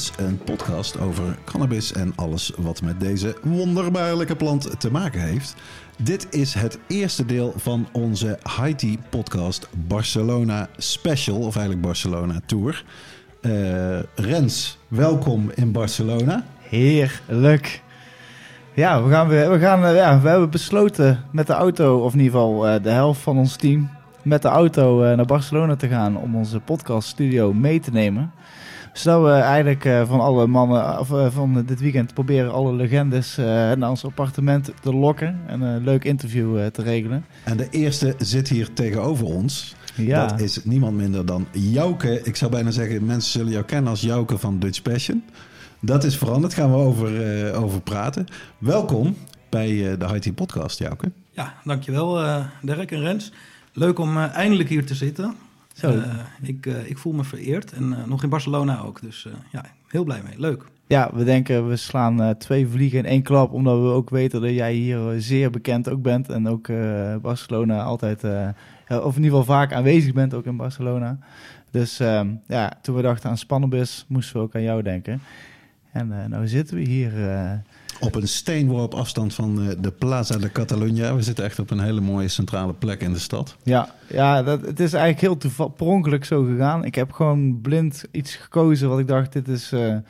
Een podcast over cannabis en alles wat met deze wonderbaarlijke plant te maken heeft. Dit is het eerste deel van onze Tea podcast Barcelona Special, of eigenlijk Barcelona Tour. Uh, Rens, welkom in Barcelona. Heerlijk. Ja, we, gaan we, gaan, eh, ja, we hebben besloten met de auto, of in ieder geval uh, de helft van ons team, met de auto naar Barcelona te gaan om onze podcaststudio mee te nemen. Zodat we eigenlijk van alle mannen of, van dit weekend proberen alle legendes naar ons appartement te lokken en een leuk interview te regelen. En de eerste zit hier tegenover ons. Ja. Dat is niemand minder dan Jouke. Ik zou bijna zeggen, mensen zullen jou kennen als Jouke van Dutch Passion. Dat is veranderd, gaan we over, uh, over praten. Welkom bij uh, de IT Podcast, Jouke. Ja, dankjewel uh, Dirk en Rens. Leuk om eindelijk hier te zitten. Zo. ik, ik voel me vereerd en nog in Barcelona ook. Dus ja, heel blij mee. Leuk. Ja, we denken we slaan twee vliegen in één klap. Omdat we ook weten dat jij hier zeer bekend ook bent. En ook Barcelona altijd, of in ieder geval vaak aanwezig bent ook in Barcelona. Dus ehm, ja, toen we dachten aan Spannenbus, moesten we ook aan jou denken. En nou zitten we hier. Op een steenworp afstand van uh, de Plaza de Catalunya. We zitten echt op een hele mooie centrale plek in de stad. Ja, ja dat, het is eigenlijk heel toevallig zo gegaan. Ik heb gewoon blind iets gekozen wat ik dacht, dit is in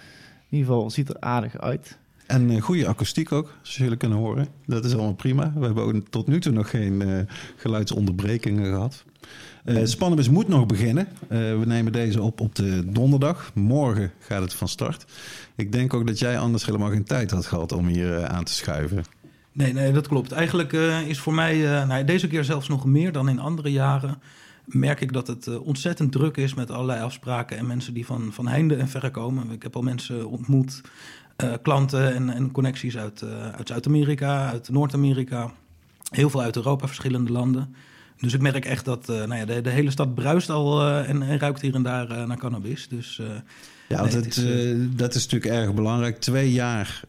ieder geval ziet er aardig uit. En goede akoestiek ook, zoals jullie kunnen horen. Dat is allemaal prima. We hebben tot nu toe nog geen geluidsonderbrekingen gehad. Uh, moet nog beginnen. We nemen deze op op de donderdag. Morgen gaat het van start. Ik denk ook dat jij anders helemaal geen tijd had gehad om hier aan te schuiven. Nee, nee, dat klopt. Eigenlijk is voor mij nou, deze keer zelfs nog meer dan in andere jaren. Merk ik dat het ontzettend druk is met allerlei afspraken en mensen die van, van heinde en verre komen. Ik heb al mensen ontmoet, klanten en, en connecties uit, uit Zuid-Amerika, uit Noord-Amerika. Heel veel uit Europa, verschillende landen. Dus ik merk echt dat uh, nou ja, de, de, hele stad bruist al en, en, ruikt hier en daar naar cannabis. Dus, ja, het, is, dat is natuurlijk erg belangrijk. Twee jaar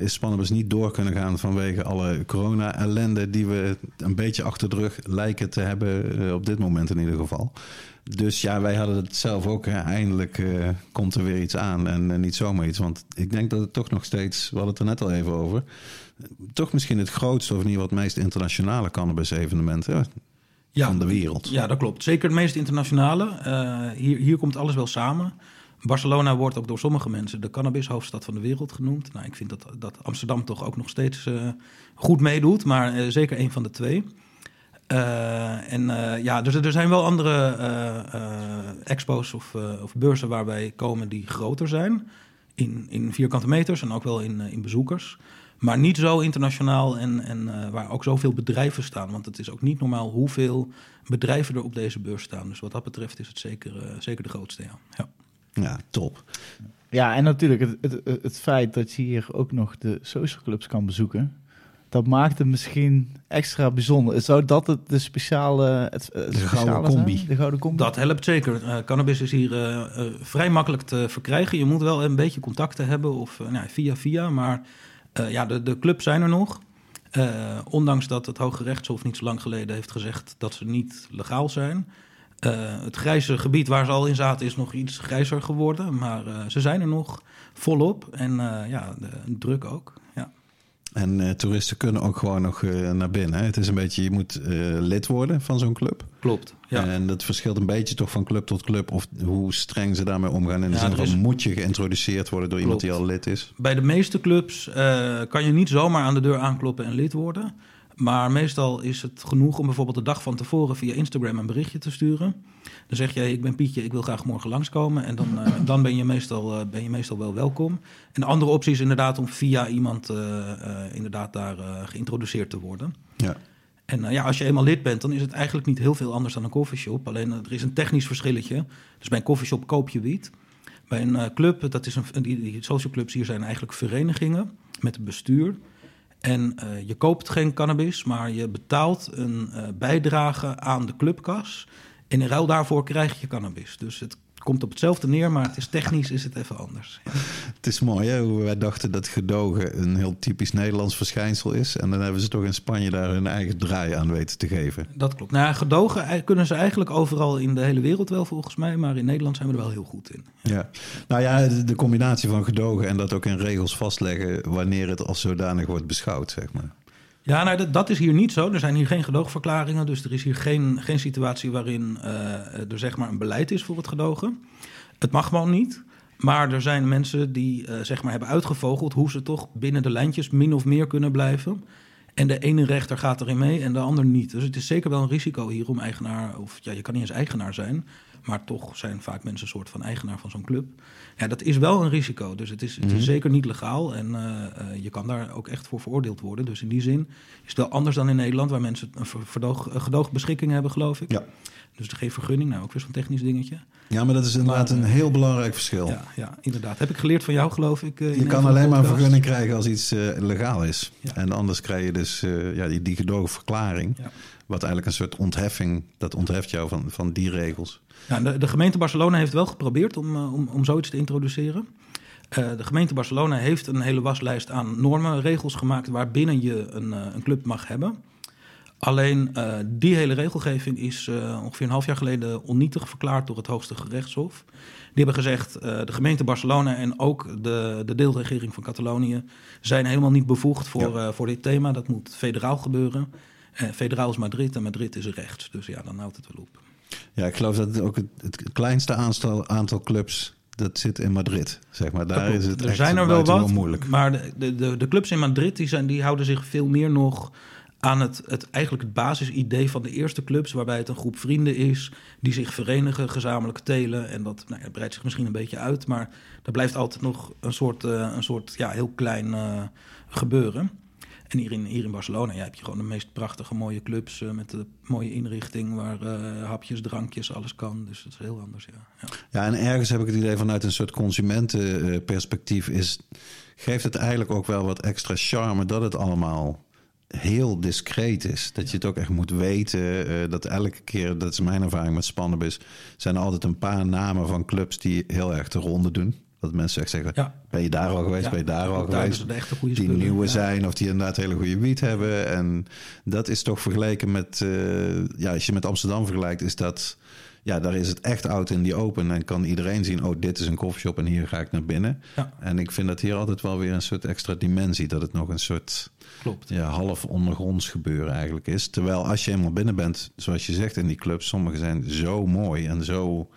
is Spannabis niet door kunnen gaan vanwege alle corona-ellende die we een beetje achter de rug lijken te hebben, op dit moment in ieder geval. Dus ja, wij hadden het zelf ook. Hè. Eindelijk komt er weer iets aan en niet zomaar iets. Want ik denk dat het toch nog steeds, we hadden het er net al even over, toch misschien het grootste of niet wat meest internationale cannabis-evenement ja, van de wereld. Ja, dat klopt. Zeker het meest internationale. Uh, hier, hier komt alles wel samen. Barcelona wordt ook door sommige mensen de cannabishoofdstad van de wereld genoemd. Nou, ik vind dat, dat Amsterdam toch ook nog steeds uh, goed meedoet, maar uh, zeker een van de twee. En ja, dus er zijn wel andere expos of, of beurzen waar wij komen die groter zijn. In, in vierkante meters en ook wel in, in bezoekers. Maar niet zo internationaal en, en uh, waar ook zoveel bedrijven staan. Want het is ook niet normaal hoeveel bedrijven er op deze beurs staan. Dus wat dat betreft is het zeker, uh, zeker de grootste. Ja. ja. Ja. top. Ja, en natuurlijk het, het, het feit dat je hier ook nog de social clubs kan bezoeken. Dat maakt het misschien extra bijzonder. Zou dat het de speciale, het, de, gouden combi. de gouden combi? Dat helpt zeker. Uh, cannabis is hier vrij makkelijk te verkrijgen. Je moet wel een beetje contacten hebben of nou, via via. Maar uh, ja, de, de clubs zijn er nog. Uh, ondanks dat het Hoge Rechtshof niet zo lang geleden heeft gezegd dat ze niet legaal zijn. Uh, het grijze gebied waar ze al in zaten is nog iets grijzer geworden. Maar ze zijn er nog volop. En ja, de, druk ook. En uh, toeristen kunnen ook gewoon nog uh, naar binnen. Het is een beetje, je moet uh, lid worden van zo'n club. Klopt. Ja. En dat verschilt een beetje toch van club tot club. Of hoe streng ze daarmee omgaan. In de ja, zin van is... moet je geïntroduceerd worden door Klopt. iemand die al lid is. Bij de meeste clubs kan je niet zomaar aan de deur aankloppen en lid worden. Maar meestal is het genoeg om bijvoorbeeld de dag van tevoren via Instagram een berichtje te sturen. Dan zeg je, ik ben Pietje, ik wil graag morgen langskomen. En dan, uh, dan ben, je meestal, uh, ben je meestal wel welkom. En de andere optie is inderdaad om via iemand uh, inderdaad daar geïntroduceerd te worden. Ja. En ja, als je eenmaal lid bent, dan is het eigenlijk niet heel veel anders dan een coffeeshop. Alleen er is een technisch verschilletje. Dus bij een coffeeshop koop je wiet. Bij een club, dat is een, die, die social clubs hier zijn eigenlijk verenigingen met een bestuur. En uh, je koopt geen cannabis, maar je betaalt een uh, bijdrage aan de clubkas. En in ruil daarvoor krijg je cannabis. Dus het komt op hetzelfde neer, maar het is technisch is het even anders. Ja. Het is mooi hè, hoe wij dachten dat gedogen een heel typisch Nederlands verschijnsel is. En dan hebben ze toch in Spanje daar hun eigen draai aan weten te geven. Dat klopt. Nou, ja, gedogen kunnen ze eigenlijk overal in de hele wereld wel volgens mij, maar in Nederland zijn we er wel heel goed in. Ja, nou ja, de combinatie van gedogen en dat ook in regels vastleggen wanneer het als zodanig wordt beschouwd, zeg maar. Ja, nou, dat, dat is hier niet zo. Er zijn hier geen gedoogverklaringen. Dus er is hier geen, geen situatie waarin eh, er zeg maar een beleid is voor het gedogen. Het mag gewoon niet. Maar er zijn mensen die eh, zeg maar hebben uitgevogeld hoe ze toch binnen de lijntjes min of meer kunnen blijven. En de ene rechter gaat erin mee en de ander niet. Dus het is zeker wel een risico hier om eigenaar, of ja, je kan niet eens eigenaar zijn, maar toch zijn vaak mensen een soort van eigenaar van zo'n club. Ja, dat is wel een risico. Dus het is, het is Mhm. zeker niet legaal en eh, eh, je kan daar ook echt voor veroordeeld worden. Dus in die zin is het wel anders dan in Nederland, waar mensen een ver- verdoog, een gedoogbeschikking hebben, geloof ik. Ja. Dus geen vergunning, nou ook weer zo'n technisch dingetje. Ja, maar dat is inderdaad Maar, een eh, heel belangrijk verschil. Ja, ja, inderdaad. Heb ik geleerd van jou, geloof ik. Je kan alleen maar een vergunning krijgen als iets legaal is. Ja. En anders krijg je dus ja, die, die gedogen verklaring. Ja. Wat eigenlijk een soort ontheffing, dat ontheft jou van, van die regels. Ja, de, de gemeente Barcelona heeft wel geprobeerd om, eh, om, om zoiets te introduceren. Eh, de gemeente Barcelona heeft een hele waslijst aan normen, regels gemaakt waarbinnen je een, eh, een club mag hebben. Alleen die hele regelgeving is ongeveer een half jaar geleden onnietig verklaard door het Hoogste Gerechtshof. Die hebben gezegd, de gemeente Barcelona en ook de, de deelregering van Catalonië zijn helemaal niet bevoegd voor, voor dit thema. Dat moet federaal gebeuren. Federaal is Madrid en Madrid is rechts. Dus ja, dan houdt het wel op. Ja, ik geloof dat het ook het, het kleinste aantal, aantal clubs, dat zit in Madrid. Zeg maar. Daar Dat is het er echt zijn er wel wat, moeilijk. maar de, de, de, clubs in Madrid die zijn, die houden zich veel meer nog aan het, het, eigenlijk het basisidee van de eerste clubs, waarbij het een groep vrienden is die zich verenigen, gezamenlijk telen. En dat nou ja, breidt zich misschien een beetje uit, maar er blijft altijd nog een soort, eh, een soort ja, heel klein eh, gebeuren. En hier in, hier in Barcelona ja, heb je gewoon de meest prachtige mooie clubs eh, met de mooie inrichting waar eh, hapjes, drankjes, alles kan. Dus dat is heel anders, ja. ja. En ergens heb ik het idee vanuit een soort consumentenperspectief is, geeft het eigenlijk ook wel wat extra charme dat het allemaal heel discreet is. Dat je het ook echt moet weten. eh, dat elke keer, dat is mijn ervaring met Spannabis, zijn er altijd een paar namen van clubs die heel erg de ronde doen. Dat mensen echt zeggen, Ja. ben je daar al geweest, Ja, ben je daar al daar geweest? die spullen, nieuwe ja. zijn of die inderdaad hele goede wiet hebben. En dat is toch vergeleken met, eh, ja, als je met Amsterdam vergelijkt, is dat, ja, daar is het echt out in die open. En kan iedereen zien, oh, dit is een koffieshop en hier ga ik naar binnen. En ik vind dat hier altijd wel weer een soort extra dimensie, dat het nog een soort Klopt. ja, half ondergronds gebeuren eigenlijk is. Terwijl als je eenmaal binnen bent, zoals je zegt in die clubs, sommige zijn zo mooi en zo,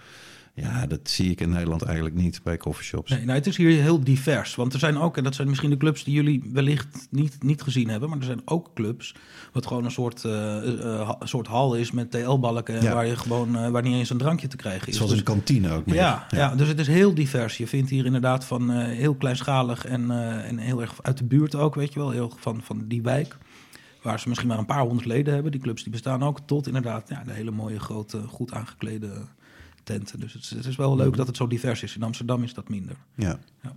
ja, dat zie ik in Nederland eigenlijk niet bij coffeeshops. Nee, nou, het is hier heel divers. Want er zijn ook, en dat zijn misschien de clubs die jullie wellicht niet, niet gezien hebben, maar er zijn ook clubs wat gewoon een soort, een soort hal is met TL-balken Ja. waar je gewoon waar niet eens een drankje te krijgen is. Zoals Dus- een kantine ook meer. ja, ja. dus het is heel divers. Je vindt hier inderdaad van heel kleinschalig en, en heel erg uit de buurt ook, weet je wel, heel van, van die wijk. Waar ze misschien maar een paar honderd leden hebben. Die clubs die bestaan ook tot inderdaad ja, de hele mooie, grote, goed aangeklede tenten. Dus het, is- het is wel leuk dat het zo divers is. In Amsterdam is dat minder. Ja. Ja.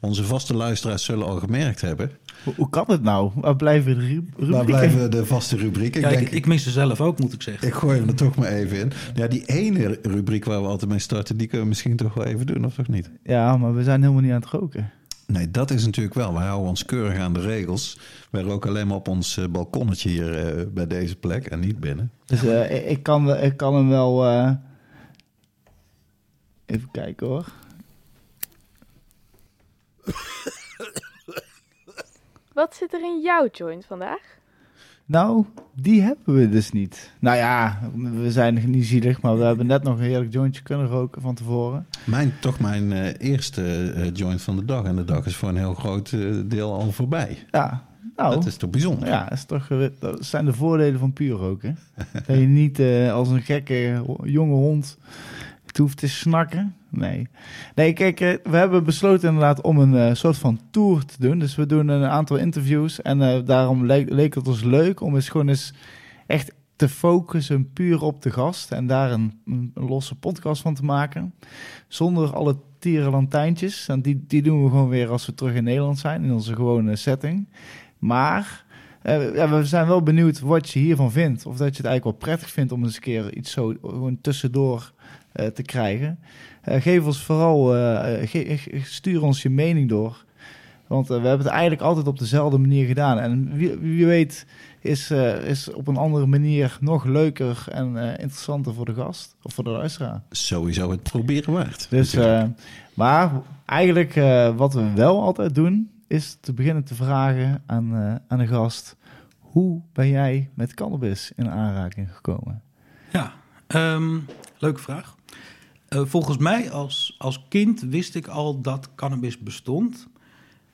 Onze vaste luisteraars zullen al gemerkt hebben. Hoe, hoe kan het nou? Waar blijven de ru- rubrieken? Waar blijven de vaste rubrieken? Ja, Ik ik, denk, ik mis ze zelf ook, moet ik zeggen. ik gooi hem er toch maar even in. Ja, die ene rubriek waar we altijd mee starten, die kunnen we misschien toch wel even doen, of toch niet? Ja, maar we zijn helemaal niet aan het roken. Nee, dat is natuurlijk wel. We houden ons keurig aan de regels. Wij roken alleen maar op ons eh, balkonnetje hier eh, bij deze plek en niet binnen. Dus eh, ik, kan, ik kan hem wel... Even kijken hoor. Wat zit er in jouw joint vandaag? Nou, die hebben we dus niet. Nou ja, we zijn niet zielig, maar we hebben net nog een heerlijk jointje kunnen roken van tevoren. Mijn, toch mijn eh, eerste eh, joint van de dag. En de dag is voor een heel groot eh, deel al voorbij. Ja, nou, Dat is toch bijzonder? ja, is toch, dat zijn de voordelen van puur roken. dat je niet eh, als een gekke jonge hond hoeft te snakken. Nee. Nee, kijk, eh, we hebben besloten inderdaad om een eh, soort van tour te doen. Dus we doen een aantal interviews. En eh, daarom leek, het ons leuk om eens gewoon eens echt te focussen puur op de gast. En daar een, losse podcast van te maken. Zonder alle tierenlantijntjes. En die, die doen we gewoon weer als we terug in Nederland zijn. In onze gewone setting. Maar ja, we zijn wel benieuwd wat je hiervan vindt. Of dat je het eigenlijk wel prettig vindt om eens een keer iets zo gewoon tussendoor te krijgen. Eh, geef ons vooral, eh, stuur ons je mening door. Want eh, we hebben het eigenlijk altijd op dezelfde manier gedaan. En wie, wie weet is, eh, is op een andere manier nog leuker en eh, interessanter voor de gast. Of voor de luisteraar. Sowieso het proberen waard. Dus, eh, maar eigenlijk eh, wat we wel altijd doen, is te beginnen te vragen aan, eh, aan de gast: hoe ben jij met cannabis in aanraking gekomen? Ja, ehm, leuke vraag. Eh, volgens mij als, als kind wist ik al dat cannabis bestond.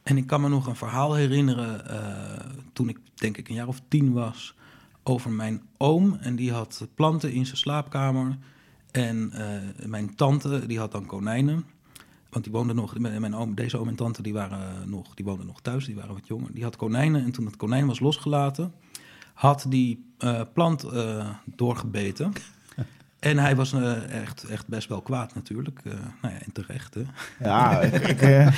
En ik kan me nog een verhaal herinneren eh, toen ik denk ik een jaar of tien was over mijn oom. En die had planten in zijn slaapkamer. En eh, mijn tante die had dan konijnen. Want die woonden nog, mijn oom, deze oom en tante die waren nog, die woonden nog thuis, die waren wat jonger. Die had konijnen en toen het konijn was losgelaten, had die plant doorgebeten. En hij was eh, echt, echt best wel kwaad natuurlijk. Eh, nou ja, en terecht. Hè? Ja, ik, eh,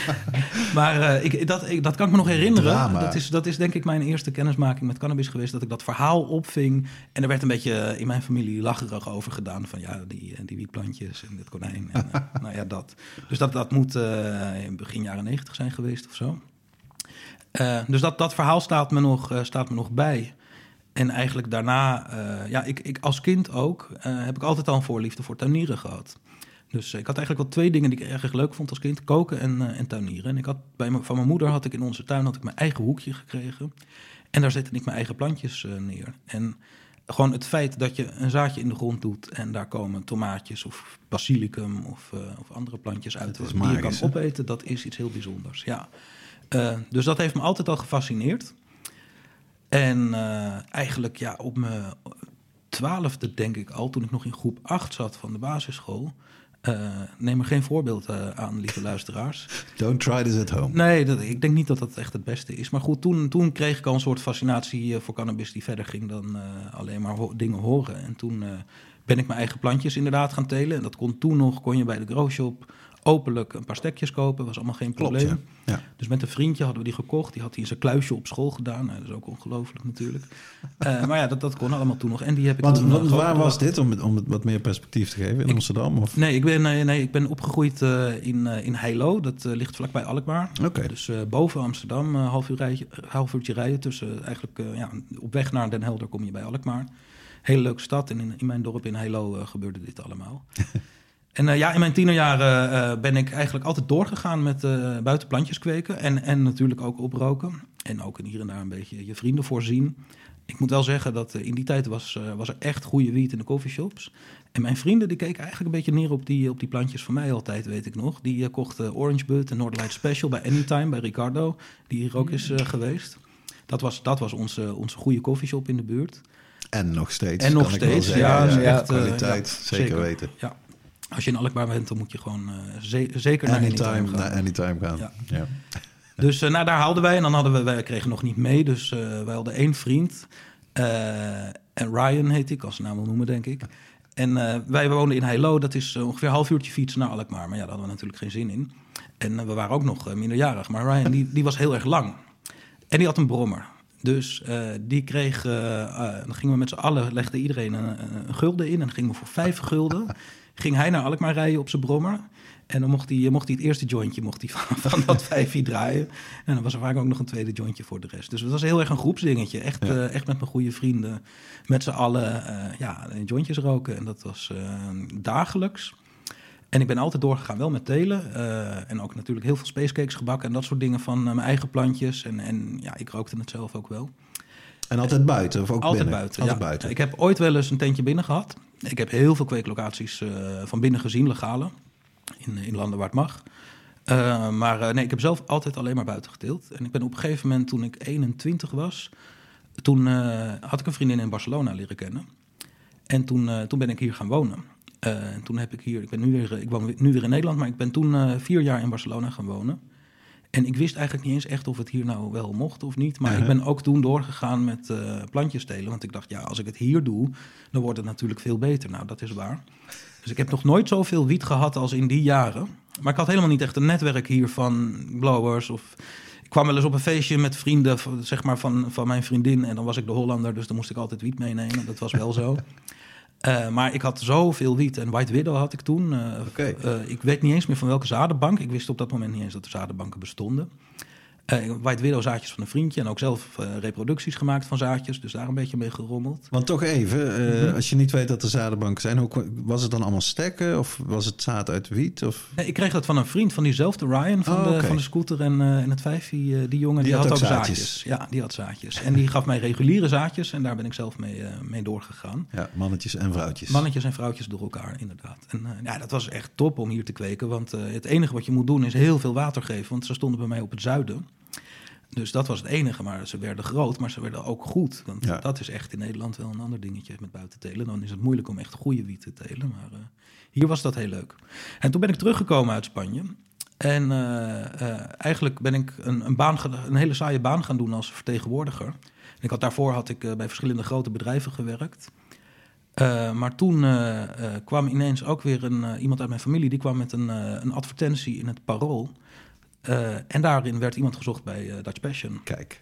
Maar ik, dat, ik, dat kan ik me nog herinneren. Drama. Dat is, dat is denk ik mijn eerste kennismaking met cannabis geweest. Dat ik dat verhaal opving. En er werd een beetje in mijn familie lacherig over gedaan. Van ja, die, die wietplantjes en dit konijn. En, nou ja, dat. Dus dat, dat moet in begin jaren negentig zijn geweest of zo. Dus dat, dat verhaal staat me, nog, staat me nog bij. En eigenlijk daarna, eh, ja, ik, ik als kind ook, eh, heb ik altijd al een voorliefde voor tuinieren gehad. Dus ik had eigenlijk wel twee dingen die ik erg leuk vond als kind: koken en, eh, en tuinieren. En ik had bij me, van mijn moeder had ik in onze tuin had ik mijn eigen hoekje gekregen. En daar zette ik mijn eigen plantjes neer. En gewoon het feit dat je een zaadje in de grond doet en daar komen tomaatjes of basilicum of, of andere plantjes uit die je kan opeten, dat is iets heel bijzonders. Ja. Dus dat heeft me altijd al gefascineerd. En eh, eigenlijk ja, op mijn twaalfde denk ik al, toen ik nog in groep 8 zat van de basisschool. eh, neem er geen voorbeeld eh, aan, lieve luisteraars. Don't try this at home. Nee, dat, ik denk niet dat dat echt het beste is. Maar goed, toen, toen kreeg ik al een soort fascinatie voor cannabis die verder ging dan alleen maar ho- dingen horen. En toen ben ik mijn eigen plantjes inderdaad gaan telen. En dat kon toen nog, kon je bij de grow shop openlijk een paar stekjes kopen. was allemaal geen Klopt, probleem. ja. Ja. Dus met een vriendje hadden we die gekocht. Die had hij in zijn kluisje op school gedaan. Nou, dat is ook ongelooflijk natuurlijk. Eh, maar ja, dat, dat kon allemaal toen nog. En die heb ik Want, toen, want waar was dit, om het, om het wat meer perspectief te geven? In Ik- Amsterdam? Of? Nee, ik ben, nee, nee, ik ben opgegroeid eh, in, eh, in Heilo. Dat ligt vlakbij Alkmaar. Dus boven Amsterdam, half, uur rijtje- half uurtje rijden. Tussen, eigenlijk, ja, op weg naar Den Helder kom je bij Alkmaar. Hele leuke stad. En in, in mijn dorp in Heilo gebeurde dit allemaal. en eh, ja, in mijn tienerjaren eh, ben ik eigenlijk altijd doorgegaan met eh buiten plantjes kweken. En, en natuurlijk ook oproken. En ook hier en daar een beetje je vrienden voorzien. Ik moet wel zeggen dat eh, in die tijd was, eh, was er echt goede wiet in de coffeeshops. En mijn vrienden die keken eigenlijk een beetje neer op die, op die plantjes van mij altijd, weet ik nog. Die eh, kochten Orange Bud en Northern Light Special bij Anytime, bij Ricardo, die hier ook is eh, geweest. Dat was, dat was onze, onze goede coffeeshop in de buurt. En nog steeds. En nog steeds, ja, ja, echt, eh, kwaliteit, ja, zeker, weten. Ja. Als je in Alkmaar bent, dan moet je gewoon eh, ze- zeker naar Anytime, Anytime gaan. naar anytime gaan. Ja. Ja. Dus eh, nou, daar haalden wij. En dan hadden we, wij kregen nog niet mee. Dus eh, wij hadden één vriend. en Ryan heet ik, als ze naam wil noemen, denk ik. En wij woonden in Heilo. Dat is ongeveer een half uurtje fietsen naar Alkmaar. Maar ja, daar hadden we natuurlijk geen zin in. En we waren ook nog minderjarig. Maar Ryan, die, die was heel erg lang. En die had een brommer. Dus eh, die kreeg, eh, eh, dan gingen we met z'n allen, legde iedereen een, een gulden in. En dan gingen we voor vijf gulden. ging hij naar Alkmaar rijden op zijn brommer. En dan mocht hij, mocht hij het eerste jointje mocht hij van, van dat vijfje draaien. En dan was er vaak ook nog een tweede jointje voor de rest. Dus het was heel erg een groepsdingetje. Echt, echt met mijn goede vrienden. Met z'n allen ja, jointjes roken. En dat was dagelijks. En ik ben altijd doorgegaan, wel met telen. eh, en ook natuurlijk heel veel spacecakes gebakken en dat soort dingen van eh, mijn eigen plantjes. En, en ja, ik rookte het zelf ook wel. En altijd buiten of ook Altijd binnen? buiten. Altijd ja. buiten. Ik heb ooit wel eens een tentje binnen gehad. Ik heb heel veel kweeklocaties eh, van binnen gezien, legale. In, in landen waar het mag. Maar nee, ik heb zelf altijd alleen maar buiten geteeld. En ik ben op een gegeven moment, toen ik 21 was... toen had ik een vriendin in Barcelona leren kennen. En toen, toen ben ik hier gaan wonen. Eh, en toen heb ik hier, ik ben nu weer, ik woon nu weer in Nederland, maar ik ben toen eh, vier jaar in Barcelona gaan wonen. En ik wist eigenlijk niet eens echt of het hier nou wel mocht of niet. Maar ik ben ook toen doorgegaan met eh plantjes telen. Want ik dacht, ja, als ik het hier doe, dan wordt het natuurlijk veel beter. Nou, dat is waar. Dus ik heb nog nooit zoveel wiet gehad als in die jaren. Maar ik had helemaal niet echt een netwerk hier van blowers of ik kwam wel eens op een feestje met vrienden zeg maar, van, van mijn vriendin. En dan was ik de Hollander, dus dan moest ik altijd wiet meenemen. Dat was wel zo. Eh, maar ik had zoveel wiet. En White Widow had ik toen. Eh, eh, ik weet niet eens meer van welke zadenbank. Ik wist op dat moment niet eens dat er zadenbanken bestonden. Eh, White Widow zaadjes van een vriendje. En ook zelf eh, reproducties gemaakt van zaadjes. Dus daar een beetje mee gerommeld. Want toch even, eh, Mhm. als je niet weet dat er zadenbanken zijn, hoe, was het dan allemaal stekken of was het zaad uit wiet? Of? Nee, ik kreeg dat van een vriend van diezelfde Ryan van, Oh, de, van de scooter en, en het vijfje. die jongen die, Die had had, ook zaadjes. zaadjes. Ja, die had zaadjes. En die gaf mij reguliere zaadjes. En daar ben ik zelf mee, mee doorgegaan. Ja, mannetjes en vrouwtjes. Mannetjes en vrouwtjes door elkaar, inderdaad. En ja, dat was echt top om hier te kweken. Want het enige wat je moet doen is heel veel water geven. Want ze stonden bij mij op het zuiden. Dus dat was het enige. Maar ze werden groot, maar ze werden ook goed. Want Ja. dat is echt in Nederland wel een ander dingetje met buiten telen. Dan is het moeilijk om echt goede wiet te telen. Maar eh, hier was dat heel leuk. En toen ben ik teruggekomen uit Spanje. En eh, eh, eigenlijk ben ik een, een, baan, een hele saaie baan gaan doen als vertegenwoordiger. En ik had, daarvoor had ik bij verschillende grote bedrijven gewerkt. Maar toen kwam ineens ook weer een, iemand uit mijn familie... die kwam met een, een advertentie in het Parool. Eh, en daarin werd iemand gezocht bij eh, Dutch Passion. Kijk,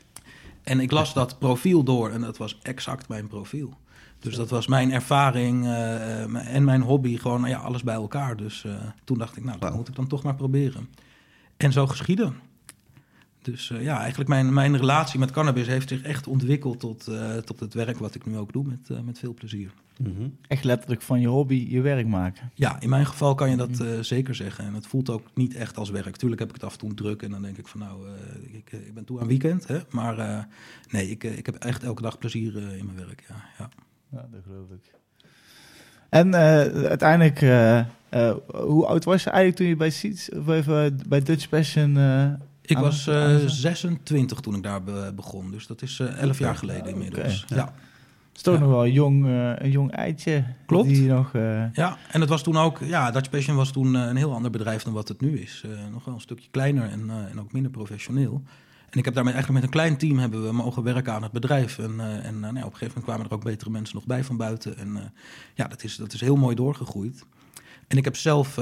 En ik las dat profiel door en dat was exact mijn profiel. Dus dat was mijn ervaring eh, en mijn hobby, gewoon ja, alles bij elkaar. Dus toen dacht ik, nou, dat moet ik dan toch maar proberen. En zo geschieden. Dus ja, eigenlijk mijn, mijn relatie met cannabis heeft zich echt ontwikkeld tot, tot het werk wat ik nu ook doe met, met veel plezier. Mhm. Echt letterlijk van je hobby je werk maken. Ja, in mijn geval kan je dat eh, zeker zeggen. En het voelt ook niet echt als werk. Tuurlijk heb ik het af en toe druk en dan denk ik van nou, eh, ik, eh, ik ben toe aan weekend. Hè? Maar eh, nee, ik, ik heb echt elke dag plezier eh, in mijn werk. Ja, ja. Ja, dat geloof ik. En eh, uiteindelijk, hoe oud was je eigenlijk toen je bij Seeds, of even bij Dutch Passion... eh, Ik was aan- eh, aan- 26 toen ik daar be- begon. Dus dat is eh 11 jaar geleden Ja, inmiddels. Ja. Is toch nog wel een jong, eh, een jong eitje. Klopt. Die nog, eh, ja, en het was toen ook... Ja, Dutch Passion was toen eh, een heel ander bedrijf dan wat het nu is. Nog wel een stukje kleiner en, en ook minder professioneel. En ik heb daarmee eigenlijk met een klein team hebben we mogen werken aan het bedrijf. En, en nou op een gegeven moment kwamen er ook betere mensen nog bij van buiten. En ja, dat is, dat is heel mooi doorgegroeid. En ik heb zelf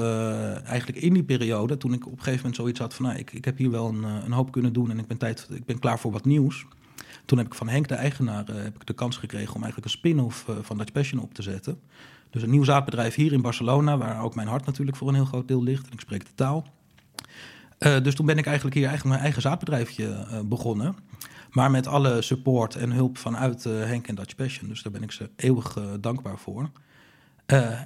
eigenlijk in die periode, toen ik op een gegeven moment zoiets had van... Nou, ik, ik heb hier wel een, een hoop kunnen doen en ik ben, tijd, ik ben klaar voor wat nieuws. Toen heb ik van Henk, de eigenaar, eh, heb ik de kans gekregen om eigenlijk een spin-off eh, van Dutch Passion op te zetten. Dus een nieuw zaadbedrijf hier in Barcelona, waar ook mijn hart natuurlijk voor een heel groot deel ligt. En ik spreek de taal. Eh, dus toen ben ik eigenlijk hier eigenlijk mijn eigen zaadbedrijfje begonnen. Maar met alle support en hulp vanuit Henk en Dutch Passion. Dus daar ben ik ze eeuwig dankbaar voor.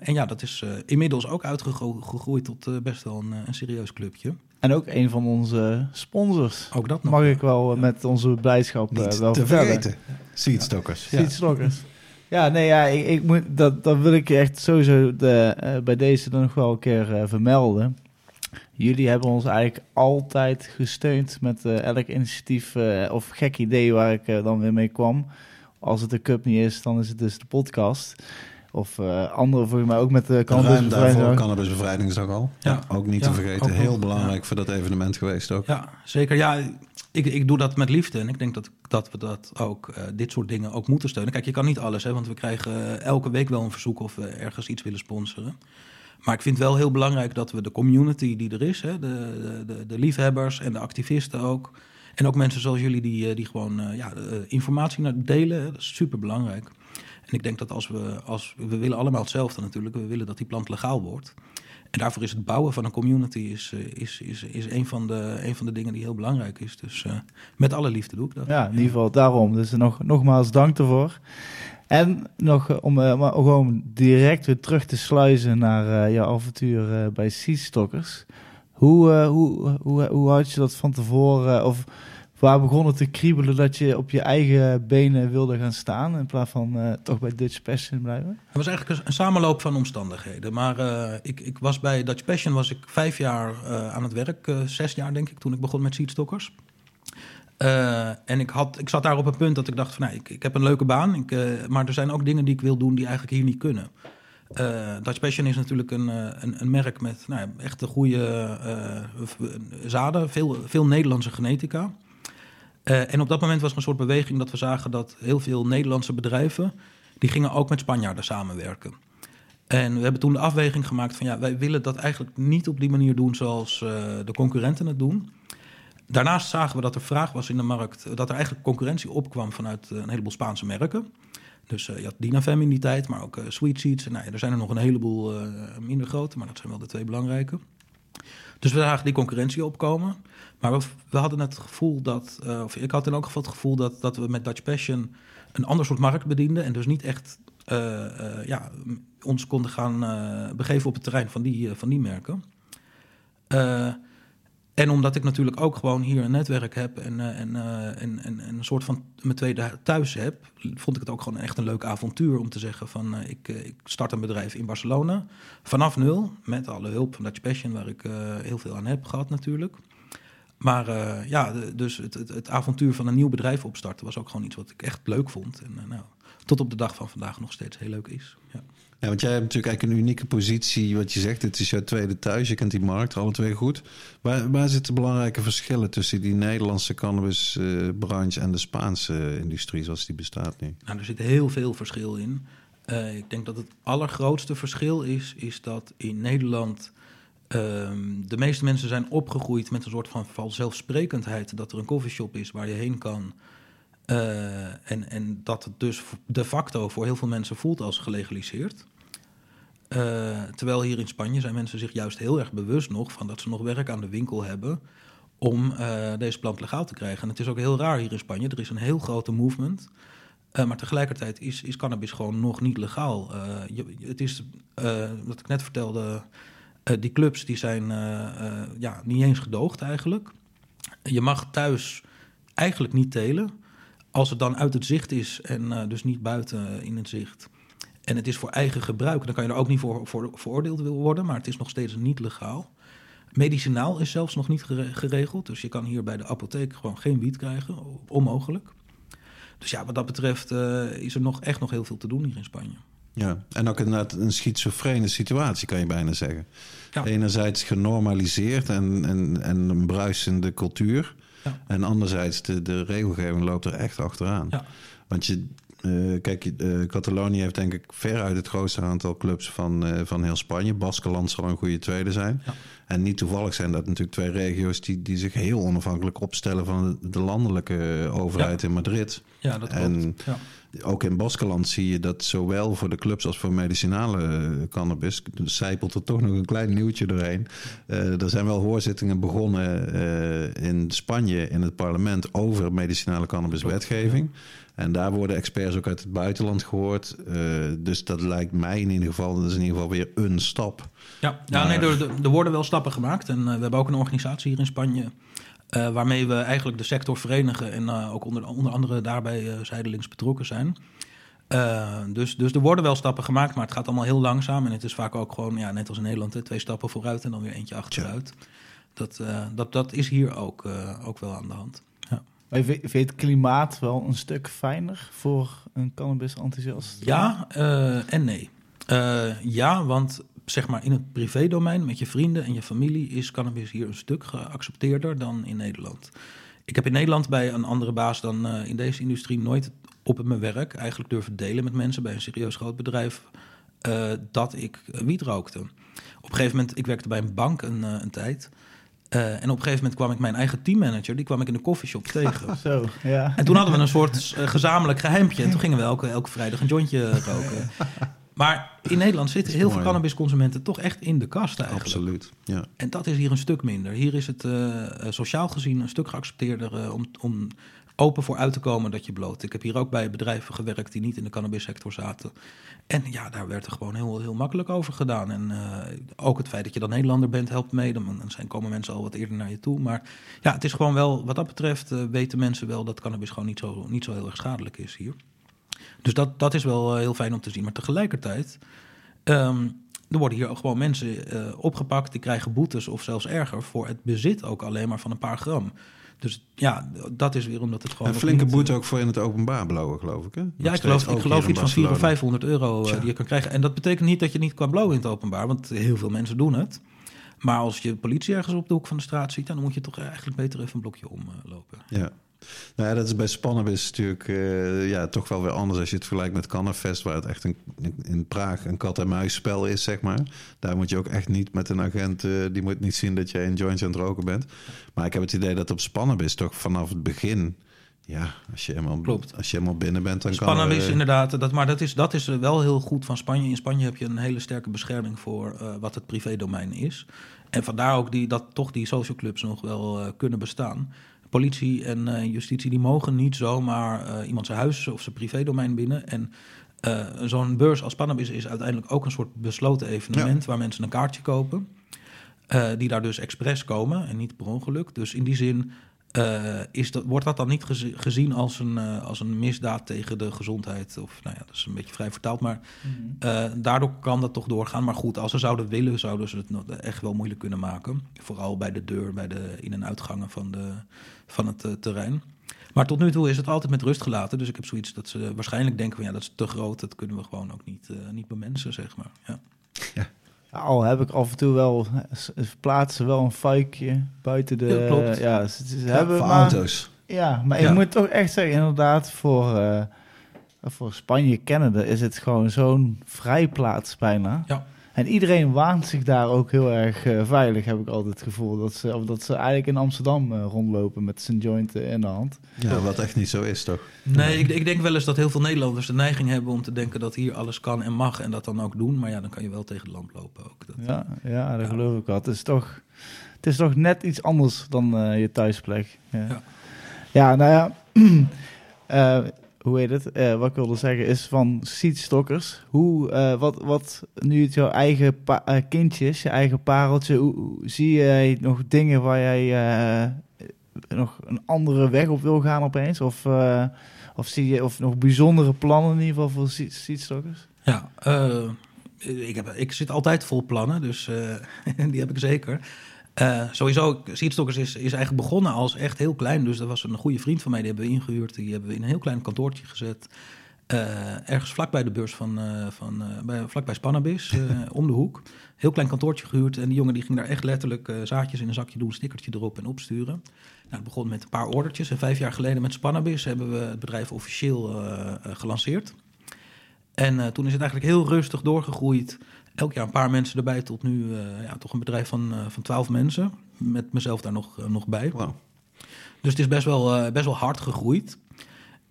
En ja, dat is inmiddels ook uitgegroeid tot best wel een, een serieus clubje. En ook een van onze sponsors. Ook dat nog. Mag ik wel eh, met onze blijdschap eh, niet wel te vertellen. vergeten. Seedstokkers. Ja. Ja, nee, ja, ik, ik moet, dat, dat wil ik echt sowieso de, eh, bij deze dan nog wel een keer eh, vermelden. Jullie hebben ons eigenlijk altijd gesteund met eh, elk initiatief eh, of gek idee waar ik eh, dan weer mee kwam. Als het de cup niet is, dan is het dus de podcast. Of eh, andere volgens mij ook met de Ruim Cannabis daarvoor Cannabisbevrijdingsdag al. Ja. Ook niet Ja, te vergeten. ook Heel belangrijk voor dat evenement geweest ook. Ja, zeker. Ja, ik, ik doe dat met liefde. En ik denk dat, dat we dat ook, eh, dit soort dingen ook moeten steunen. Kijk, je kan niet alles, hè, want we krijgen eh, elke week wel een verzoek of we ergens iets willen sponsoren. Maar ik vind het wel heel belangrijk dat we de community die er is, hè, de, de, de, de liefhebbers en de activisten ook. En ook mensen zoals jullie die, eh, die gewoon eh, ja, eh, informatie naar delen. Dat is super belangrijk. Ik denk dat als we, als we willen allemaal hetzelfde natuurlijk, we willen dat die plant legaal wordt. En daarvoor is het bouwen van een community is, eh, is, is, is een, van de, een van de dingen die heel belangrijk is. Dus eh, met alle liefde doe ik dat. Ja, in ieder geval daarom. Dus nog, nogmaals dank ervoor. En nog eh, om eh, maar gewoon direct weer terug te sluizen naar eh, jouw avontuur bij Seedstockers. Hoe, eh, hoe, hoe, hoe had je dat van tevoren? of waar begon het te kriebelen dat je op je eigen benen wilde gaan staan in plaats van eh, toch bij Dutch Passion blijven? Het was eigenlijk een, samenloop van omstandigheden. Maar eh, ik, ik was bij Dutch Passion was ik vijf jaar eh, aan het werk. zes jaar denk ik, toen ik begon met Seedstockers. Eh, en ik, had, ik zat daar op een punt dat ik dacht van... Nou, ik, ik heb een leuke baan, ik, maar er zijn ook dingen die ik wil doen... die eigenlijk hier niet kunnen. Dutch Passion is natuurlijk een, een, een merk met nou, echt een goede zaden. Veel, veel Nederlandse genetica. Eh, en op dat moment was er een soort beweging dat we zagen dat heel veel Nederlandse bedrijven... die gingen ook met Spanjaarden samenwerken. En we hebben toen de afweging gemaakt van ja, wij willen dat eigenlijk niet op die manier doen zoals eh, de concurrenten het doen. Daarnaast zagen we dat er vraag was in de markt, dat er eigenlijk concurrentie opkwam vanuit een heleboel Spaanse merken. Dus uh, je had Dinafem in die tijd, maar ook Sweet Seeds. Nou, er zijn er nog een heleboel minder grote, maar dat zijn wel de twee belangrijke. Dus we zagen die concurrentie opkomen. Maar we, hadden het gevoel dat, of ik had in elk geval het gevoel dat, dat we met Dutch Passion een ander soort markt bedienden. En dus niet echt ja, ons konden gaan begeven op het terrein van die, van die merken. En omdat ik natuurlijk ook gewoon hier een netwerk heb en, en, uh, en, en, een soort van mijn tweede thuis heb, vond ik het ook gewoon echt een leuk avontuur om te zeggen van uh, ik, ik, start een bedrijf in Barcelona vanaf nul met alle hulp van Dutch Passion waar ik heel veel aan heb gehad natuurlijk. Maar ja, dus het, het, het, avontuur van een nieuw bedrijf opstarten was ook gewoon iets wat ik echt leuk vond. En nou, tot op de dag van vandaag nog steeds heel leuk is. Ja. Ja, want jij hebt natuurlijk eigenlijk een unieke positie. Wat je zegt, het is jouw tweede thuis. Je kent die markt alle twee goed. Waar, waar zitten belangrijke verschillen tussen die Nederlandse cannabisbranche en de Spaanse industrie zoals die bestaat nu? Nou, er zit heel veel verschil in. Uh, ik denk dat het allergrootste verschil is, is dat in Nederland um, de meeste mensen zijn opgegroeid met een soort van vanzelfsprekendheid dat er een coffeeshop is waar je heen kan. En, en dat het dus de facto voor heel veel mensen voelt als gelegaliseerd. Uh, terwijl hier in Spanje zijn mensen zich juist heel erg bewust nog van dat ze nog werk aan de winkel hebben om uh, deze plant legaal te krijgen. En het is ook heel raar hier in Spanje. Er is een heel grote movement. Uh, maar tegelijkertijd is, is cannabis gewoon nog niet legaal. Je, het is, wat ik net vertelde, die clubs die zijn ja, niet eens gedoogd eigenlijk. Je mag thuis eigenlijk niet telen. Als het dan uit het zicht is en dus niet buiten in het zicht en het is voor eigen gebruik, dan kan je er ook niet voor, voor veroordeeld worden, maar het is nog steeds niet legaal. Medicinaal is zelfs nog niet geregeld, dus je kan hier bij de apotheek gewoon geen wiet krijgen, onmogelijk. Dus ja, wat dat betreft uh, is er nog echt nog heel veel te doen hier in Spanje. Ja, en ook inderdaad een schizofrene situatie, kan je bijna zeggen. Ja. Enerzijds genormaliseerd en, en, en een bruisende cultuur. Ja. En anderzijds, de, de regelgeving loopt er echt achteraan. Ja. Want je, uh, kijk, uh, Catalonië heeft denk ik veruit het grootste aantal clubs van, uh, van heel Spanje. Baskeland zal een goede tweede zijn. Ja. En niet toevallig zijn dat natuurlijk twee regio's die, die zich heel onafhankelijk opstellen van de, de landelijke overheid ja. in Madrid. Ja, dat en klopt. Ja. Ook in Baskeland zie je dat zowel voor de clubs als voor medicinale cannabis zijpelt er toch nog een klein nieuwtje doorheen. er zijn wel hoorzittingen begonnen in Spanje in het parlement over medicinale cannabiswetgeving. En daar worden experts ook uit het buitenland gehoord. Uh, dus dat lijkt mij in ieder geval, dat is in ieder geval weer een stap. Ja, nee, er, er, worden wel stappen gemaakt. En we hebben ook een organisatie hier in Spanje. Uh, waarmee we eigenlijk de sector verenigen en ook onder, onder andere daarbij zijdelings betrokken zijn. dus, dus er worden wel stappen gemaakt, maar het gaat allemaal heel langzaam. En het is vaak ook gewoon, ja, net als in Nederland, hè, twee stappen vooruit en dan weer eentje achteruit. Dat, dat, dat is hier ook, ook wel aan de hand. Maar vind je het klimaat wel een stuk fijner voor een cannabis-enthousiast? Ja en nee. Ja, want zeg maar in het privédomein met je vrienden en je familie is cannabis hier een stuk geaccepteerder dan in Nederland. Ik heb in Nederland bij een andere baas dan uh, in deze industrie nooit op mijn werk eigenlijk durven delen met mensen bij een serieus groot bedrijf dat ik wiet rookte. Op een gegeven moment, ik werkte bij een bank een, een tijd. Uh, en op een gegeven moment kwam ik mijn eigen teammanager, die kwam ik in de koffieshop tegen. Zo, ja. En toen hadden we een soort gezamenlijk geheimpje. En toen gingen we elke, elke vrijdag een jointje roken. Maar in Nederland zitten heel veel cannabisconsumenten toch echt in de kast eigenlijk. Absoluut, ja. En dat is hier een stuk minder. Hier is het uh, sociaal gezien een stuk geaccepteerder om, om open voor uit te komen dat je bloot. Ik heb hier ook bij bedrijven gewerkt die niet in de cannabissector zaten. En ja, daar werd er gewoon heel, heel makkelijk over gedaan. En uh, ook het feit dat je dan Nederlander bent helpt mee. Dan zijn, komen mensen al wat eerder naar je toe. Maar ja, het is gewoon wel, wat dat betreft, uh, weten mensen wel dat cannabis gewoon niet zo, niet zo heel erg schadelijk is hier. Dus dat, dat is wel uh, heel fijn om te zien. Maar tegelijkertijd, um, er worden hier gewoon mensen opgepakt, die krijgen boetes of zelfs erger voor het bezit ook alleen maar van een paar gram. Dus ja, dat is weer omdat het gewoon. Een flinke boete ook voor in het openbaar blowen, geloof ik. Hè? ja, ik geloof, ik geloof iets van 400 of 500 euro die je kan krijgen. En dat betekent niet dat je niet kan blowen in het openbaar, want heel veel mensen doen het. Maar als je politie ergens op de hoek van de straat ziet, dan moet je toch eigenlijk beter even een blokje omlopen. ja. Nou ja, dat is bij Spannabis natuurlijk uh, ja, toch wel weer anders als je het vergelijkt met Cannafest, waar het echt een, in Praag een kat-en-muis spel is, zeg maar. Daar moet je ook echt niet met een agent, uh, die moet niet zien dat je in joints aan het roken bent. Maar ik heb het idee dat op Spannabis toch vanaf het begin ja, als je helemaal, Klopt. Als je helemaal binnen bent, dan Spannend kan... Spannend is inderdaad, dat, maar dat is, dat is wel heel goed van Spanje. In Spanje heb je een hele sterke bescherming voor uh, wat het privédomein is. En vandaar ook die, dat toch die social clubs nog wel uh, kunnen bestaan. Politie en uh, justitie die mogen niet zomaar iemand zijn huis of zijn privédomein binnen. En zo'n beurs als Spannabis is uiteindelijk ook een soort besloten evenement... waar mensen een kaartje kopen. die daar dus expres komen en niet per ongeluk. Dus in die zin uh, is dat, wordt dat dan niet gezien als een, uh, als een misdaad tegen de gezondheid? Of nou ja, dat is een beetje vrij vertaald, maar uh, daardoor kan dat toch doorgaan. Maar goed, als ze zouden willen, zouden ze het echt wel moeilijk kunnen maken. Vooral bij de deur, bij de in- en uitgangen van, de, van het terrein. Maar tot nu toe is het altijd met rust gelaten. Dus ik heb zoiets dat ze waarschijnlijk denken van ja, dat is te groot. Dat kunnen we gewoon ook niet, niet bemensen, zeg maar. Ja. ja. Al heb ik af en toe wel plaatsen wel een fuikje buiten de. Ja, klopt. Ja, ze, ze hebben voor maar, auto's. Ja, maar ik moet toch echt zeggen, inderdaad, voor, uh, voor Spanje, Canada is het gewoon zo'n vrijplaats bijna. Ja. En iedereen waant zich daar ook heel erg uh, veilig, heb ik altijd het gevoel. Dat ze, of dat ze eigenlijk in Amsterdam uh, rondlopen met zijn joint in de hand. Ja, wat echt niet zo is, toch? Nee, ik, ik, denk wel eens dat heel veel Nederlanders de neiging hebben om te denken dat hier alles kan en mag en dat dan ook doen. Maar ja, dan kan je wel tegen de lamp lopen ook. Dat, ja, ja, dat ja. geloof ik wel. Het is toch, het is toch net iets anders dan uh, je thuisplek. Ja, ja. ja nou ja... hoe heet het? Uh, wat ik wilde zeggen is van seedstockers. Hoe, uh, wat, wat nu het jouw eigen uh, kindje is, je eigen pareltje, hoe, zie jij nog dingen waar jij nog een andere weg op wil gaan opeens? Of, of zie je of nog bijzondere plannen in ieder geval voor seedstockers? Ja, ik, heb, ik zit altijd vol plannen, dus die heb ik zeker. Uh, sowieso, Seedstockers is, is eigenlijk begonnen als echt heel klein. Dus dat was een goede vriend van mij, die hebben we ingehuurd. Die hebben we in een heel klein kantoortje gezet. Uh, ergens vlakbij de beurs van, uh, van bij, vlakbij Spannabis, om de hoek. Heel klein kantoortje gehuurd. En die jongen die ging daar echt letterlijk zaadjes in een zakje doen, stickertje erop en opsturen. Nou, het begon met een paar ordertjes. En vijf jaar geleden met Spannabis hebben we het bedrijf officieel gelanceerd. En toen is het eigenlijk heel rustig doorgegroeid elk jaar een paar mensen erbij tot nu uh, ja, toch een bedrijf van, uh, van 12 mensen. Met mezelf daar nog, uh, nog bij. Wow. Dus het is best wel, best wel hard gegroeid.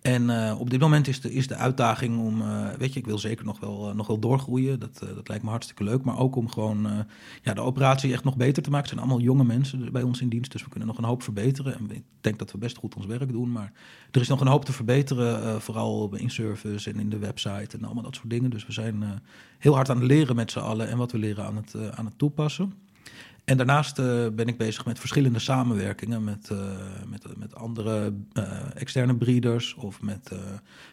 En op dit moment is de, is de uitdaging om, weet je, ik wil zeker nog wel, nog wel doorgroeien. Dat, dat lijkt me hartstikke leuk. Maar ook om gewoon ja, de operatie echt nog beter te maken. Het zijn allemaal jonge mensen bij ons in dienst, dus we kunnen nog een hoop verbeteren. En ik denk dat we best goed ons werk doen. Maar er is nog een hoop te verbeteren, vooral in service en in de website en allemaal dat soort dingen. Dus we zijn heel hard aan het leren met z'n allen en wat we leren aan het, aan het toepassen. En daarnaast uh, ben ik bezig met verschillende samenwerkingen met, uh, met, met andere uh, externe breeders of met,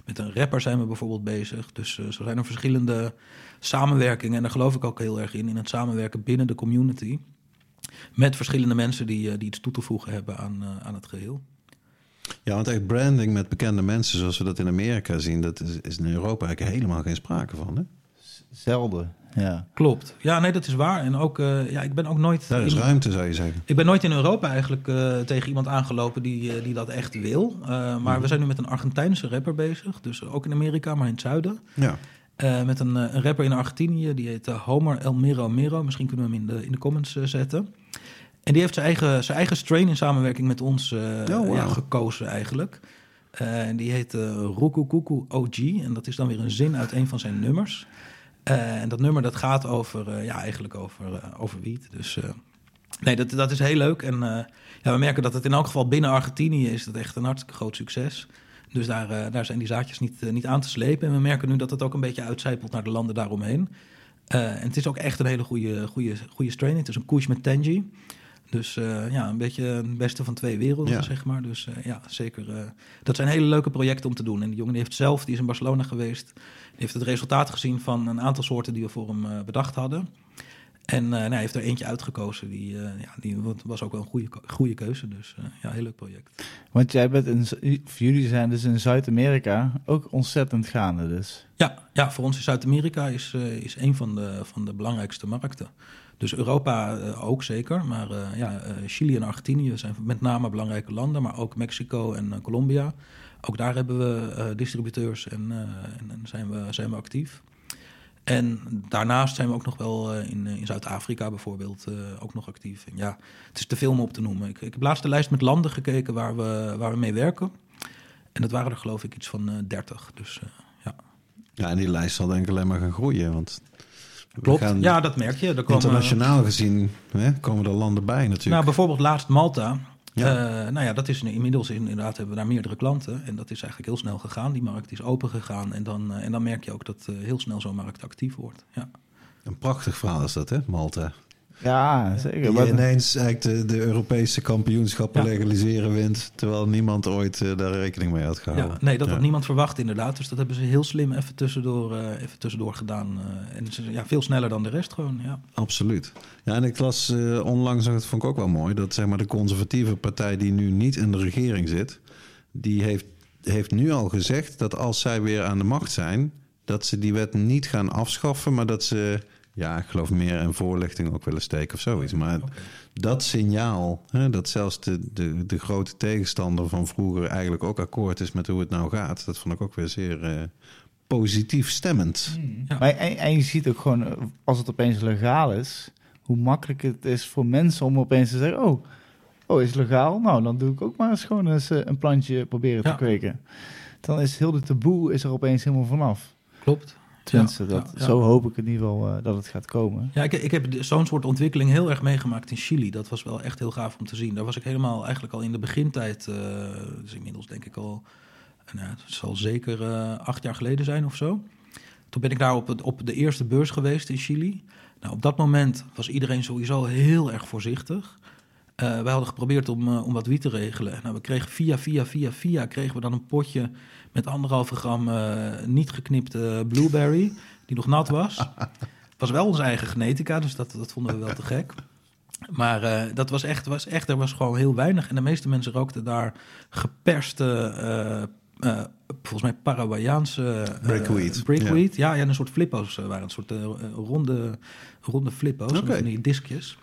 met een rapper zijn we bijvoorbeeld bezig. Dus zo zijn er verschillende samenwerkingen en daar geloof ik ook heel erg in, in het samenwerken binnen de community. Met verschillende mensen die, die iets toe te voegen hebben aan, aan het geheel. Ja, want echt branding met bekende mensen zoals we dat in Amerika zien, dat is, is in Europa eigenlijk helemaal geen sprake van. Hè? Zelden. Ja. Klopt. Ja, nee, dat is waar. En ook, uh, ja, ik ben ook nooit. Daar is in, ruimte, zou je zeggen. Ik ben nooit in Europa eigenlijk uh, tegen iemand aangelopen die, uh, die dat echt wil. maar mm-hmm. we zijn nu met een Argentijnse rapper bezig. Dus ook in Amerika, maar in het zuiden. Ja. met een, een, rapper in Argentinië, die heet Homer El Mero Mero. Misschien kunnen we hem in de, in de comments zetten. En die heeft zijn eigen, zijn eigen strain in samenwerking met ons oh, wow. ja, gekozen eigenlijk. en die heet Ruku Kuku OG. En dat is dan weer een zin uit een van zijn nummers. Uh, en dat nummer dat gaat over, uh, ja, eigenlijk over, uh, over wiet. Dus nee, dat, dat is heel leuk. En ja, we merken dat het in elk geval binnen Argentinië is dat echt een hartstikke groot succes. Dus daar, daar zijn die zaadjes niet, niet aan te slepen. En we merken nu dat het ook een beetje uitcijpelt naar de landen daaromheen. en het is ook echt een hele goede, goede, goede strain. Het is een koers met Tangy. Dus uh, ja, een beetje het beste van twee werelden, ja. zeg maar. Dus uh, ja, zeker. Uh, dat zijn hele leuke projecten om te doen. En die jongen die heeft zelf, die is in Barcelona geweest. Die heeft het resultaat gezien van een aantal soorten die we voor hem bedacht hadden. En nou, hij heeft er eentje uitgekozen. Die, ja, die was ook wel een goede, goede keuze. Dus ja, heel leuk project. Want jij bent in, jullie zijn dus in Zuid-Amerika ook ontzettend gaande dus. Ja, ja voor ons in Zuid-Amerika is, is een van de, van de belangrijkste markten. Dus Europa ook zeker. Maar ja, Chili en Argentinië zijn met name belangrijke landen. Maar ook Mexico en Colombia. Ook daar hebben we distributeurs en, en, zijn, we, zijn we actief. En daarnaast zijn we ook nog wel uh, in, in Zuid-Afrika bijvoorbeeld uh, ook nog actief. Ja, het is te veel om op te noemen. Ik, ik heb laatst de lijst met landen gekeken waar we, waar we mee werken. En dat waren er geloof ik iets van uh, 30. Dus ja. Ja, en die lijst zal denk ik alleen maar gaan groeien. Want Klopt, ja, dat merk je. Er komen, internationaal gezien hè, komen er landen bij natuurlijk. Nou, bijvoorbeeld laatst Malta. Ja. Uh, nou ja, dat is inmiddels inderdaad hebben we daar meerdere klanten. En dat is eigenlijk heel snel gegaan. Die markt is open gegaan. En dan, uh, en dan merk je ook dat uh, heel snel zo'n markt actief wordt. Ja. Een prachtig verhaal is dat, hè, Malta? Ja, zeker. Die ineens eigenlijk de, de Europese kampioenschappen ja. legaliseren wint, terwijl niemand ooit uh, daar rekening mee had gehouden. Ja, nee, dat had niemand verwacht inderdaad. Dus dat hebben ze heel slim even tussendoor, uh, even tussendoor gedaan. Uh, en ze, ja, veel sneller dan de rest gewoon, ja. Absoluut. Ja, en ik las onlangs, dat vond ik ook wel mooi, dat zeg maar de conservatieve partij die nu niet in de regering zit, die heeft, heeft nu al gezegd dat als zij weer aan de macht zijn, dat ze die wet niet gaan afschaffen, maar dat ze ja, ik geloof meer en voorlichting ook willen steken of zoiets. Maar okay. dat signaal, hè, dat zelfs de, de, de grote tegenstander van vroeger eigenlijk ook akkoord is met hoe het nou gaat, dat vond ik ook weer zeer uh, positief stemmend. Mm. Ja. Maar, en, en, je ziet ook gewoon, als het opeens legaal is, hoe makkelijk het is voor mensen om opeens te zeggen: Oh, oh is het legaal? Nou, dan doe ik ook maar eens gewoon eens een plantje proberen ja. te kweken. Dan is heel de taboe is er opeens helemaal vanaf. Klopt. Tenminste, dat, ja, ja. zo hoop ik in ieder geval uh, dat het gaat komen. Ja, ik, ik heb zo'n soort ontwikkeling heel erg meegemaakt in Chili. Dat was wel echt heel gaaf om te zien. Daar was ik helemaal eigenlijk al in de begintijd, uh, dus inmiddels denk ik al, nou, het zal zeker uh, acht jaar geleden zijn of zo. Toen ben ik daar op, het, op de eerste beurs geweest in Chili. Nou, op dat moment was iedereen sowieso heel erg voorzichtig. Uh, wij hadden geprobeerd om, uh, om wat wiet te regelen. Nou, we kregen via, via, via, via kregen we dan een potje met anderhalve gram uh, niet geknipte blueberry, die nog nat was. Het was wel onze eigen genetica, dus dat, dat vonden we wel te gek. Maar uh, dat was echt, was echt, er was gewoon heel weinig. En de meeste mensen rookten daar geperste, uh, uh, volgens mij Paraguayaanse... breakweed. breakweed. Ja. ja, ja, een soort flippo's waren. Een soort ronde, ronde flippo's, okay. van die diskjes.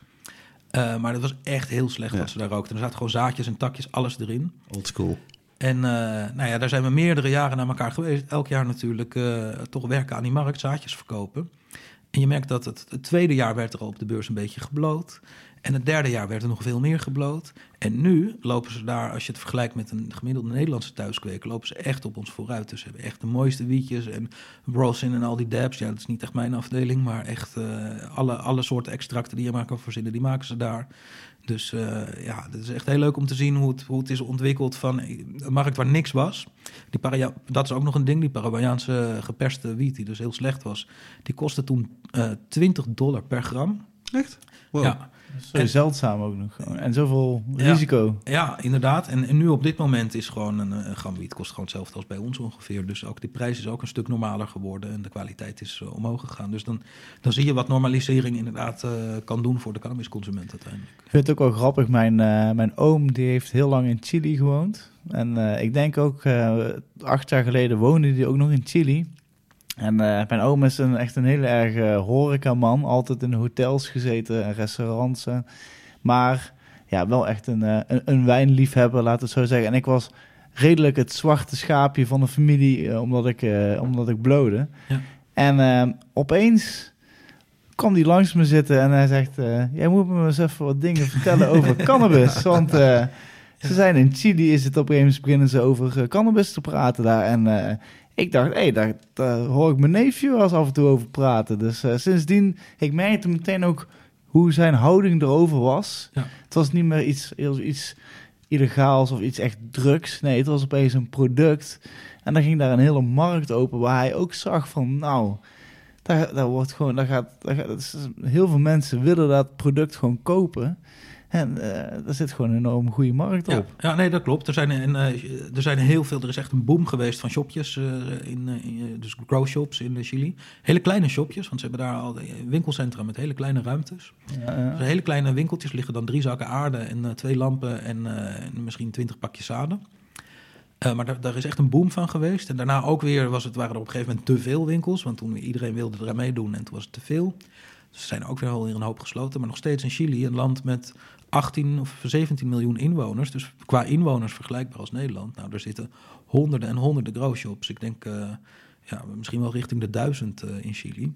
maar dat was echt heel slecht ja. wat ze daar rookten. Er zaten gewoon zaadjes en takjes, alles erin. Old school. En uh, nou ja, daar zijn we meerdere jaren naar elkaar geweest. Elk jaar natuurlijk uh, toch werken aan die markt, zaadjes verkopen. En je merkt dat het, tweede jaar werd er op de beurs een beetje gebloot. En het derde jaar werd er nog veel meer gebloot. En nu lopen ze daar, als je het vergelijkt met een gemiddelde Nederlandse thuiskweker, lopen ze echt op ons vooruit. Dus ze hebben echt de mooiste wietjes en Brosin en al die dabs. Ja, dat is niet echt mijn afdeling, maar echt uh, alle, alle soorten extracten die je maar kan verzinnen, die maken ze daar. Dus uh, ja, het is echt heel leuk om te zien hoe het, hoe het is ontwikkeld van een markt waar niks was. Die dat is ook nog een ding, die Paraguayaanse geperste wiet, die dus heel slecht was. Die kostte toen uh, 20 dollar per gram. Echt? Wow. Ja. Zo en, zeldzaam ook nog. En zoveel risico. Ja, inderdaad. En, en, nu op dit moment is gewoon een, een gram wiet kost gewoon hetzelfde als bij ons ongeveer. Dus ook die prijs is ook een stuk normaler geworden en de kwaliteit is uh, omhoog gegaan. Dus dan, dan zie je wat normalisering inderdaad uh, kan doen voor de cannabisconsument uiteindelijk. Ik vind het ook wel grappig. Mijn, uh, mijn oom die heeft heel lang in Chili gewoond. En ik denk ook acht jaar geleden woonde hij ook nog in Chili. En uh, mijn oom is een, echt een hele erg uh, horecaman. Altijd in hotels gezeten en restaurants. Uh, maar ja, wel echt een, een, een, wijnliefhebber, laat het zo zeggen. En ik was redelijk het zwarte schaapje van de familie, omdat, ik, omdat ik blode. Ja. En opeens kwam hij langs me zitten en hij zegt... jij moet me eens even wat dingen vertellen over cannabis. Want ze zijn in Chili, is het op een gegeven moment beginnen ze over cannabis te praten daar. En ik dacht, hé, hey, daar, daar, hoor ik mijn neefje wel eens af en toe over praten. Dus uh, sindsdien, ik merkte meteen ook hoe zijn houding erover was. Ja. Het was niet meer iets, iets illegaals of iets echt drugs. Nee, het was opeens een product. En dan ging daar een hele markt open waar hij ook zag van, nou, daar, daar wordt gewoon, daar gaat, daar gaat heel veel mensen willen dat product gewoon kopen. En uh, daar zit gewoon een enorm goede markt op. Ja, nee, dat klopt. Er zijn, en, uh, er zijn heel veel, er is echt een boom geweest van shopjes, uh, in, in, dus grow shops in Chili. Hele kleine shopjes, want ze hebben daar al winkelcentra met hele kleine ruimtes. Ja. Dus hele kleine winkeltjes liggen dan drie zakken aarde en twee lampen en, en misschien twintig pakjes zaden. maar daar, daar, is echt een boom van geweest. En daarna ook weer was het, waren er op een gegeven moment te veel winkels. Want toen iedereen wilde er meedoen en toen was het te veel. Dus er zijn ook weer al een hoop gesloten. Maar nog steeds in Chili, een land met 18 of 17 miljoen inwoners. Dus qua inwoners vergelijkbaar als Nederland. Nou, er zitten honderden en honderden growshops. Ik denk uh, ja, misschien wel richting de duizend uh, in Chili.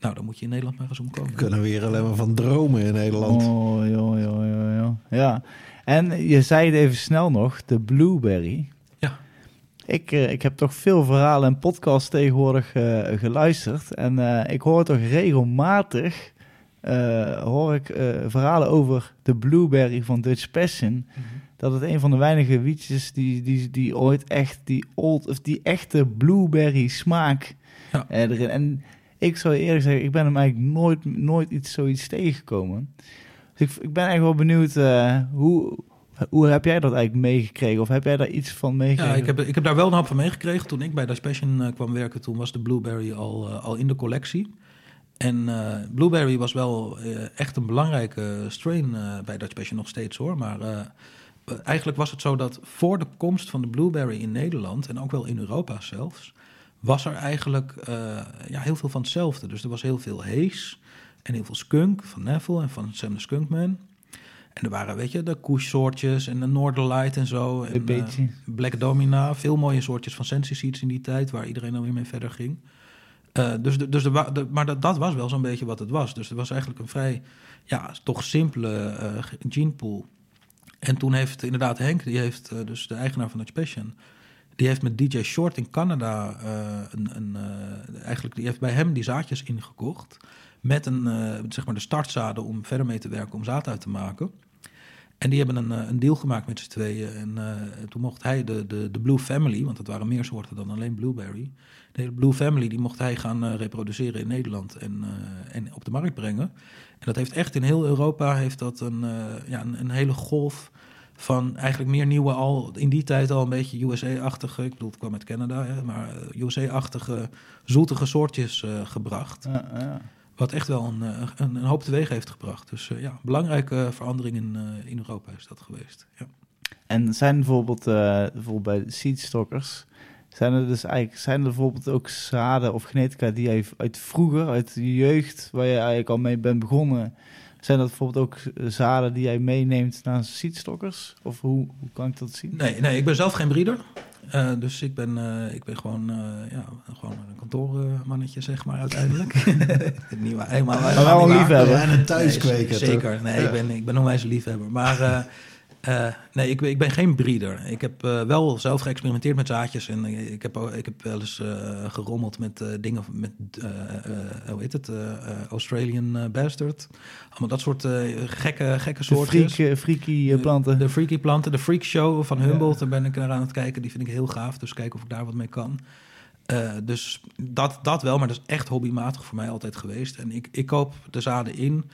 Nou, dan moet je in Nederland maar eens omkomen. We kunnen weer alleen maar van dromen in Nederland. Oh, joh, joh, joh, joh. Ja. En je zei het even snel nog, de blueberry. Ik, uh, ik heb toch veel verhalen en podcasts tegenwoordig geluisterd. En ik hoor toch regelmatig uh, hoor ik verhalen over de blueberry van Dutch Passion. Mm -hmm. Dat het een van de weinige wietjes die, die, die ooit echt die old of die echte blueberry smaak ja. erin. En ik zou eerlijk zeggen, ik ben hem eigenlijk nooit, nooit iets zoiets tegengekomen. Dus ik, ik ben echt wel benieuwd hoe. Hoe heb jij dat eigenlijk meegekregen? Of heb jij daar iets van meegekregen? Ja, ik heb, ik heb daar wel een hoop van meegekregen. Toen ik bij Dutch Passion kwam werken, toen was de Blueberry al, al in de collectie. En uh, Blueberry was wel uh, echt een belangrijke strain uh, bij Dutch Passion nog steeds hoor. Maar eigenlijk was het zo dat voor de komst van de Blueberry in Nederland en ook wel in Europa zelfs, was er eigenlijk ja, heel veel van hetzelfde. Dus er was heel veel Haze en heel veel Skunk van Neville en van Sam the Skunkman. En er waren, weet je, de Kush soortjes en de Northern en zo. En, een beetje. Black Domina, veel mooie soortjes van Sensi Seeds in die tijd, waar iedereen dan weer mee verder ging. Uh, dus de, dus de, de, maar dat, dat was wel zo'n beetje wat het was. Dus het was eigenlijk een vrij, ja, toch simpele uh, genepool. En toen heeft inderdaad Henk, die heeft uh, dus de eigenaar van Dutch Passion, die heeft met DJ Short in Canada een, een eigenlijk, die heeft bij hem die zaadjes ingekocht met een, zeg maar de startzaden om verder mee te werken om zaad uit te maken. En die hebben een, een deal gemaakt met z'n tweeën. En toen mocht hij de, de, de Blue Family, want het waren meer soorten dan alleen Blueberry. De Blue Family die mocht hij gaan uh, reproduceren in Nederland en, en op de markt brengen. En dat heeft echt in heel Europa heeft dat een, ja, een, een, hele golf van eigenlijk meer nieuwe, al in die tijd al een beetje USA-achtige, ik bedoel, het kwam uit Canada, hè, maar USA-achtige, zoetige soortjes gebracht. Ja, ja. Wat echt wel een, een, een, hoop teweeg heeft gebracht. Dus ja, belangrijke verandering in, in Europa is dat geweest. Ja. En zijn bijvoorbeeld, bijvoorbeeld bij seedstockers, zijn er dus eigenlijk, zijn er bijvoorbeeld ook zaden of genetica die jij uit vroeger, uit de jeugd, waar je eigenlijk al mee bent begonnen, zijn dat bijvoorbeeld ook zaden die jij meeneemt naar seedstockers? Of hoe, hoe kan ik dat zien? Nee, nee ik ben zelf geen breeder. Uh, dus ik ben, uh, ik ben gewoon, uh, ja, gewoon een kantoormannetje, zeg maar, uiteindelijk. niet maar, eenmaal, maar wel een liefhebber. En een thuiskweker. Nee, zeker. Nee, ja. ik, ben, ik ben een wijze liefhebber. Maar uh, nee, ik, ik, ben geen breeder. Ik heb uh, wel zelf geëxperimenteerd met zaadjes. En ik heb, ik heb wel eens uh, gerommeld met dingen met, hoe heet het, Australian Bastard. Allemaal dat soort gekke, gekke soorten. Freak, freaky planten. De, de, freaky planten. De Freak Show van Humboldt, daar ben ik naar aan het kijken. Die vind ik heel gaaf. Dus kijken of ik daar wat mee kan. dus dat, dat wel, maar dat is echt hobbymatig voor mij altijd geweest. En ik, ik koop de zaden in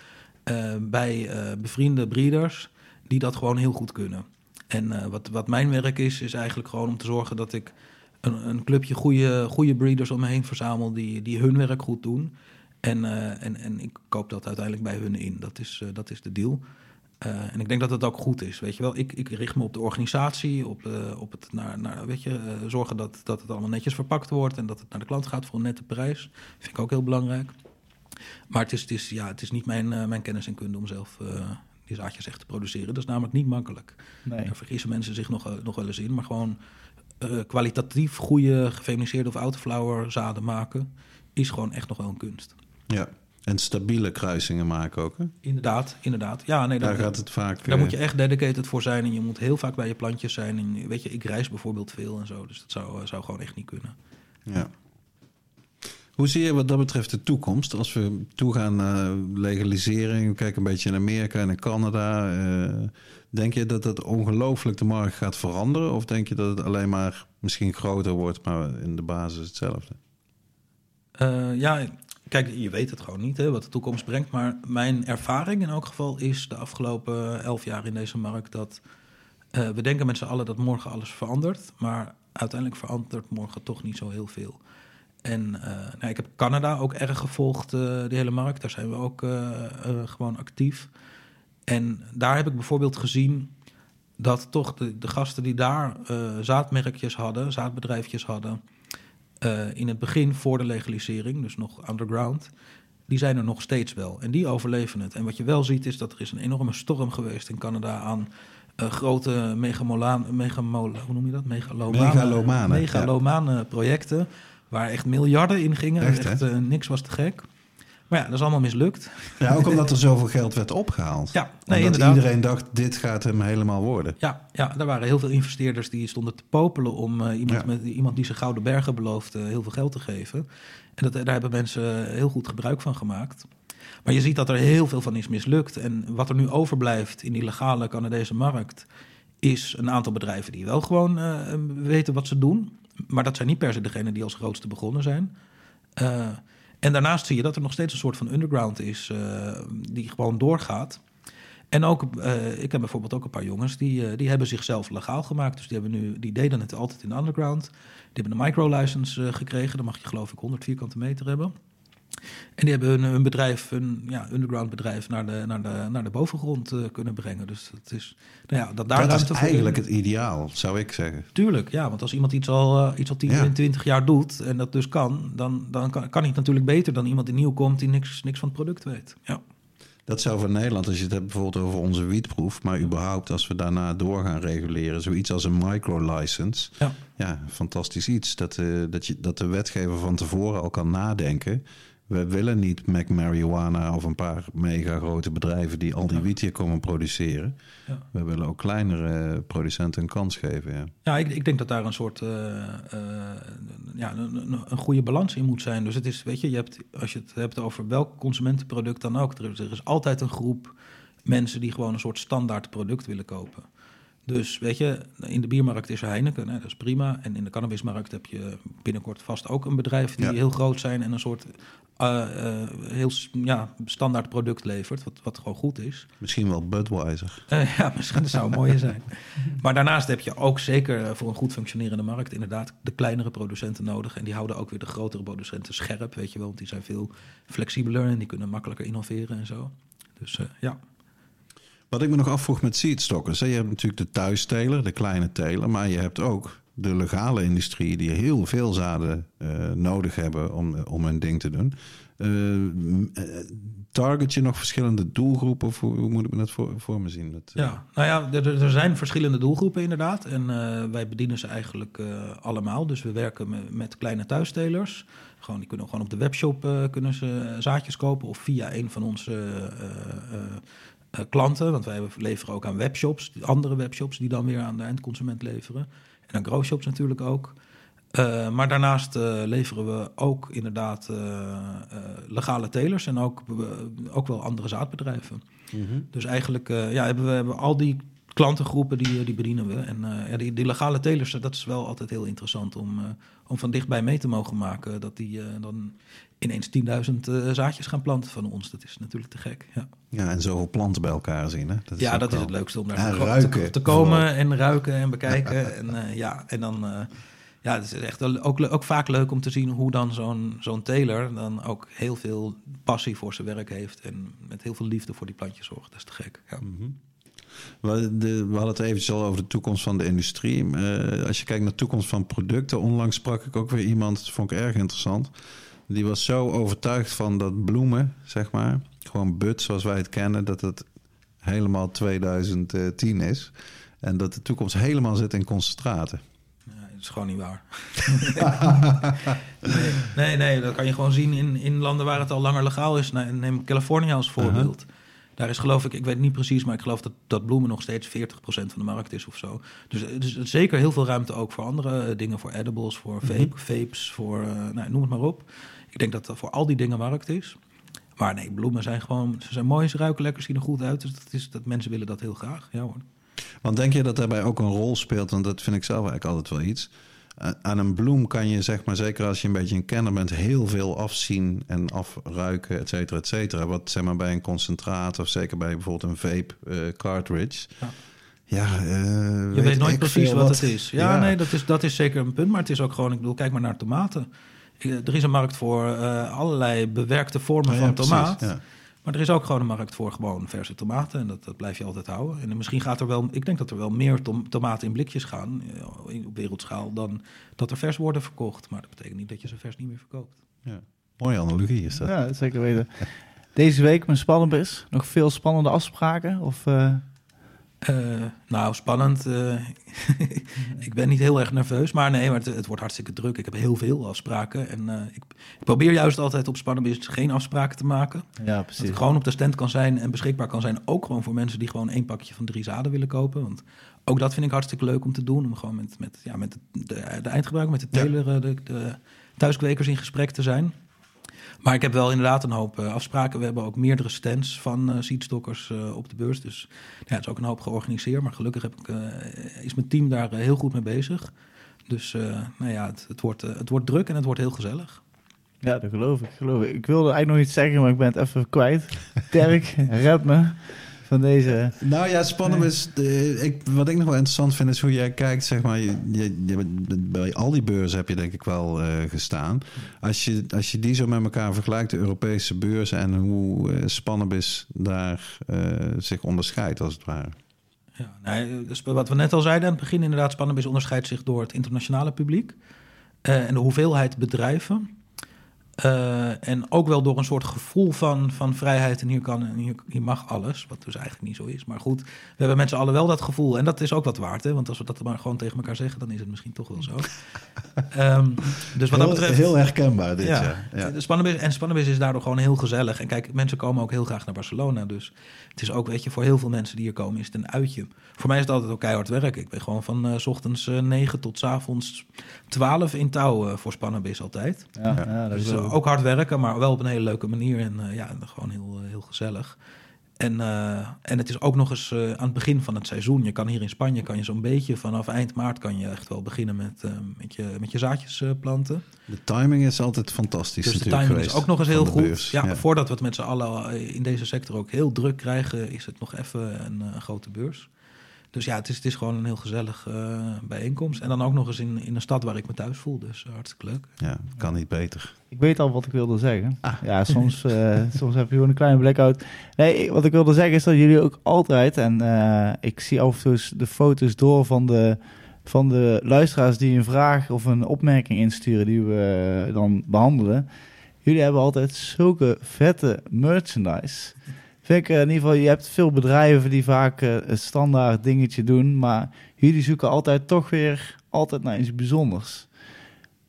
bij bevriende breeders die dat gewoon heel goed kunnen. En uh, wat, wat mijn werk is, is eigenlijk gewoon om te zorgen dat ik een, een clubje goede, goede breeders om me heen verzamel die, die hun werk goed doen. En, uh, en, en ik koop dat uiteindelijk bij hun in. Dat is, uh, dat is de deal. en ik denk dat het ook goed is. Weet je wel, ik, ik richt me op de organisatie, op, op het naar, naar, weet je, zorgen dat, dat het allemaal netjes verpakt wordt en dat het naar de klant gaat voor een nette prijs. Vind ik ook heel belangrijk. Maar het is, het is, ja, het is niet mijn, mijn kennis en kunde om zelf zaadjes echt te produceren. Dat is namelijk niet makkelijk. Nee. Daar vergissen mensen zich nog, nog wel eens in. Maar gewoon uh, kwalitatief goede gefeminiseerde of autoflower zaden maken... is gewoon echt nog wel een kunst. Ja, en stabiele kruisingen maken ook, hè? Inderdaad, inderdaad. Ja, nee, daar gaat het vaak... Daar uh... moet je echt dedicated voor zijn... en je moet heel vaak bij je plantjes zijn. En weet je, ik reis bijvoorbeeld veel en zo... dus dat zou, zou gewoon echt niet kunnen. Ja. Hoe zie je wat dat betreft de toekomst? Als we toegaan naar legalisering, we kijken een beetje in Amerika en in Canada. Uh, denk je dat dat ongelooflijk de markt gaat veranderen? Of denk je dat het alleen maar misschien groter wordt, maar in de basis hetzelfde? Uh, ja, kijk, je weet het gewoon niet, hè, wat de toekomst brengt. Maar mijn ervaring in elk geval is de afgelopen elf jaar in deze markt dat eh, we denken met z'n allen dat morgen alles verandert. Maar uiteindelijk verandert morgen toch niet zo heel veel. En uh, nou, ik heb Canada ook erg gevolgd, uh, de hele markt. Daar zijn we ook gewoon actief. En daar heb ik bijvoorbeeld gezien dat toch de, de gasten die daar zaadmerkjes hadden, zaadbedrijfjes hadden, in het begin voor de legalisering, dus nog underground, die zijn er nog steeds wel. En die overleven het. En wat je wel ziet is dat er is een enorme storm geweest in Canada aan uh, grote megamolaan, megamol, hoe noem je dat? Megalomane, megalomane, megalomane ja. projecten. Waar echt miljarden in gingen. Echt, echt uh, niks was te gek. Maar ja, dat is allemaal mislukt. Ja, ook omdat er zoveel geld werd opgehaald. Ja, nee, omdat iedereen dacht, dit gaat hem helemaal worden. Ja, ja, er waren heel veel investeerders die stonden te popelen om uh, iemand, ja. met, iemand die ze gouden bergen beloofde heel veel geld te geven. En dat, daar hebben mensen heel goed gebruik van gemaakt. Maar je ziet dat er heel veel van is mislukt. En wat er nu overblijft in die legale Canadese markt, is een aantal bedrijven die wel gewoon uh, weten wat ze doen. Maar dat zijn niet per se degenen die als grootste begonnen zijn. Uh, en daarnaast zie je dat er nog steeds een soort van underground is uh, die gewoon doorgaat. En ook, ik heb bijvoorbeeld ook een paar jongens die, die hebben zichzelf legaal gemaakt. Dus die, hebben nu, die deden het altijd in de underground. Die hebben een micro-license gekregen. Dan mag je geloof ik 100 vierkante meter hebben. En die hebben hun, hun bedrijf, hun ja, underground bedrijf, naar de, naar de, naar de bovengrond uh, kunnen brengen. Dus dat is, nou ja, dat daar dat is eigenlijk het ideaal, zou ik zeggen. Tuurlijk, ja. Want als iemand iets al, uh, iets al 10, ja. 20 jaar doet en dat dus kan, dan, dan kan, kan hij natuurlijk beter dan iemand die nieuw komt die niks, niks van het product weet. Ja. Dat zou voor Nederland, als je het hebt bijvoorbeeld over onze wietproef, maar überhaupt als we daarna door gaan reguleren, zoiets als een micro-license. Ja. ja, fantastisch iets. Dat, uh, dat, je, dat de wetgever van tevoren al kan nadenken we willen niet Mac Marijuana of een paar mega grote bedrijven die al die ja. wiet hier komen produceren. Ja. We willen ook kleinere producenten een kans geven. Ja, ja ik, ik denk dat daar een soort uh, uh, ja, een, een, goede balans in moet zijn. Dus het is, weet je, je hebt, als je het hebt over welk consumentenproduct dan ook, er is, er is altijd een groep mensen die gewoon een soort standaard product willen kopen. Dus weet je, in de biermarkt is er Heineken, hè, dat is prima. En in de cannabismarkt heb je binnenkort vast ook een bedrijf die ja. heel groot zijn en een soort uh, uh, heel ja, standaard product levert, wat, wat gewoon goed is. Misschien wel Budweiser. Uh, ja, misschien dat zou mooier zijn. Maar daarnaast heb je ook zeker voor een goed functionerende markt inderdaad de kleinere producenten nodig. En die houden ook weer de grotere producenten scherp, weet je wel. Want die zijn veel flexibeler en die kunnen makkelijker innoveren en zo. Dus ja. Wat ik me nog afvroeg met seedstockers. Je hebt natuurlijk de thuisteler, de kleine teler, maar je hebt ook de legale industrie die heel veel zaden uh, nodig hebben om, om hun ding te doen. Uh, target je nog verschillende doelgroepen? Of hoe moet ik me dat voor, voor me zien? Uh... Ja, nou ja, er, er, zijn verschillende doelgroepen inderdaad. En wij bedienen ze eigenlijk allemaal. Dus we werken met, met, kleine thuistelers. Gewoon, die kunnen gewoon op de webshop kunnen ze zaadjes kopen of via een van onze uh, klanten, want wij leveren ook aan webshops, andere webshops die dan weer aan de eindconsument leveren. En aan growshops natuurlijk ook. Uh, maar daarnaast uh, leveren we ook inderdaad legale telers en ook, ook wel andere zaadbedrijven. Mm -hmm. Dus eigenlijk ja, hebben we hebben al die klantengroepen die, die bedienen we. En ja, die, die legale telers, dat is wel altijd heel interessant om, om van dichtbij mee te mogen maken. Dat die dan ineens 10.000 uh, zaadjes gaan planten van ons. Dat is natuurlijk te gek. Ja, ja en zoveel planten bij elkaar zien. Hè? Dat is ja, dat wel... is het leukste om naar te, te, komen en ruiken en bekijken. en uh, ja, en dan. Uh, ja, het is echt ook, ook vaak leuk om te zien hoe dan zo'n zo'n teler dan ook heel veel passie voor zijn werk heeft en met heel veel liefde voor die plantjes zorgt. Dat is te gek. Ja. Mm -hmm. We, de, we, hadden het eventjes al over de toekomst van de industrie. Uh, als je kijkt naar de toekomst van producten, onlangs sprak ik ook weer iemand, dat vond ik erg interessant. Die was zo overtuigd van dat bloemen, zeg maar, gewoon bud zoals wij het kennen, dat het helemaal 2010 is. En dat de toekomst helemaal zit in concentraten. Ja, dat is gewoon niet waar. nee, nee, nee, dat kan je gewoon zien in, in landen waar het al langer legaal is. Neem Californië als voorbeeld. Uh -huh. Daar is geloof ik, ik weet niet precies, maar ik geloof dat, dat bloemen nog steeds 40% van de markt is of zo. Dus er is zeker heel veel ruimte ook voor andere dingen, voor edibles, voor vape, mm -hmm. vapes, voor, uh, nou, noem het maar op. Ik denk dat er voor al die dingen markt is. Maar nee, bloemen zijn gewoon, ze zijn mooi, ze ruiken lekker, zien er goed uit. Dus dat, is, dat mensen willen dat heel graag. Ja hoor. Want denk je dat daarbij ook een rol speelt, want dat vind ik zelf eigenlijk altijd wel iets. aan een bloem kan je, zeg maar, zeker als je een beetje een kenner bent, heel veel afzien en afruiken, et cetera, et cetera. Wat zeg maar bij een concentraat of zeker bij bijvoorbeeld een vape eh, cartridge. Ja. Ja, eh, Je weet nooit precies wat, het is. Ja, Ja. nee, dat is, dat is zeker een punt. Maar het is ook gewoon, ik bedoel, kijk maar naar tomaten. Eh, Er is een markt voor eh, allerlei bewerkte vormen Ja, van tomaat. ja. Maar er is ook gewoon een markt voor gewoon verse tomaten. En dat, dat blijf je altijd houden. En misschien gaat er wel, ik denk dat er wel meer tom- tomaten in blikjes gaan eh, in- op wereldschaal dan dat er vers worden verkocht. Maar dat betekent niet dat je ze vers niet meer verkoopt. Ja. Mooie analogie is dat. Ja, zeker weten. Deze week mijn spannend Nog veel spannende afspraken? Of, eh, Eh, nou, spannend. eh, ik ben niet heel erg nerveus, maar nee, maar het, het wordt hartstikke druk. Ik heb heel veel afspraken en eh, ik, ik probeer juist altijd op spannend geen afspraken te maken. ja, Dat precies. ik gewoon op de stand kan zijn en beschikbaar kan zijn. Ook gewoon voor mensen die gewoon één pakje van drie zaden willen kopen. Want ook dat vind ik hartstikke leuk om te doen. Om gewoon met, met, ja, met de, de, de eindgebruiker, met de teler, de, de thuiskwekers in gesprek te zijn. Maar ik heb wel inderdaad een hoop eh, afspraken. We hebben ook meerdere stands van eh, op de beurs. Dus ja, het is ook een hoop georganiseerd. Maar gelukkig heb ik, is mijn team daar heel goed mee bezig. Dus nou ja, het, het, wordt, het wordt druk en het wordt heel gezellig. Ja, dat geloof ik, geloof ik. Ik wilde eigenlijk nog iets zeggen, maar ik ben het even kwijt. Dirk, red me van deze... Nou ja, spannend is. eh, ik, wat ik nog wel interessant vind, is hoe jij kijkt. Zeg maar, je, je, je- bij al die beurzen heb je denk ik wel eh, gestaan. Als je, als je die zo met elkaar vergelijkt, de Europese beurzen en hoe eh Spannabis daar eh, zich onderscheidt, als het ware. Ja, nee, dus wat we net al zeiden aan het begin, inderdaad, Spannabis onderscheidt zich door het internationale publiek eh, en de hoeveelheid bedrijven. Eh, en ook wel door een soort gevoel van, van vrijheid en hier, kan, en hier, hier mag alles, wat dus eigenlijk niet zo is. Maar goed, we hebben met z'n allen wel dat gevoel en dat is ook wat waard, hè? want als we dat maar gewoon tegen elkaar zeggen, dan is het misschien toch wel zo. Ehm, dus wat dat heel, betreft... heel herkenbaar dit, ja. Ja, ja. En is daardoor gewoon heel gezellig. En kijk, mensen komen ook heel graag naar Barcelona. Dus het is ook, weet je, voor heel veel mensen die hier komen, is het een uitje. Voor mij is het altijd ook keihard werken. Ik ben gewoon van eh, s ochtends eh, 9 tot s avonds 12 in touw eh, voor Spannabis altijd. Ja, ja. dat Dus ik. ook hard werken, maar wel op een hele leuke manier. En eh, ja, gewoon heel, heel gezellig. En, eh, en het is ook nog eens eh, aan het begin van het seizoen. Je kan hier in Spanje kan je zo'n beetje vanaf eind maart kan je echt wel beginnen met, eh, met, je, met je zaadjes planten. De timing is altijd fantastisch Dus de timing is ook nog eens heel goed. Ja, voordat we het met z'n allen in deze sector ook heel druk krijgen, is het nog even een, grote beurs. Dus ja, het is, het is gewoon een heel gezellig eh, bijeenkomst. En dan ook nog eens in, in een stad waar ik me thuis voel. Dus eh, hartstikke leuk. Ja, kan niet beter. Ik weet al wat ik wilde zeggen. Ah. Ja, soms, eh, soms heb je gewoon een kleine blackout. Nee, wat ik wilde zeggen is dat jullie ook altijd... en eh, ik zie af en toe de foto's door van de, van de luisteraars... die een vraag of een opmerking insturen die we dan behandelen. Jullie hebben altijd zulke vette merchandise. Ik eh, in ieder geval, je hebt veel bedrijven die vaak eh, een standaard dingetje doen... maar jullie zoeken altijd toch weer altijd naar iets bijzonders.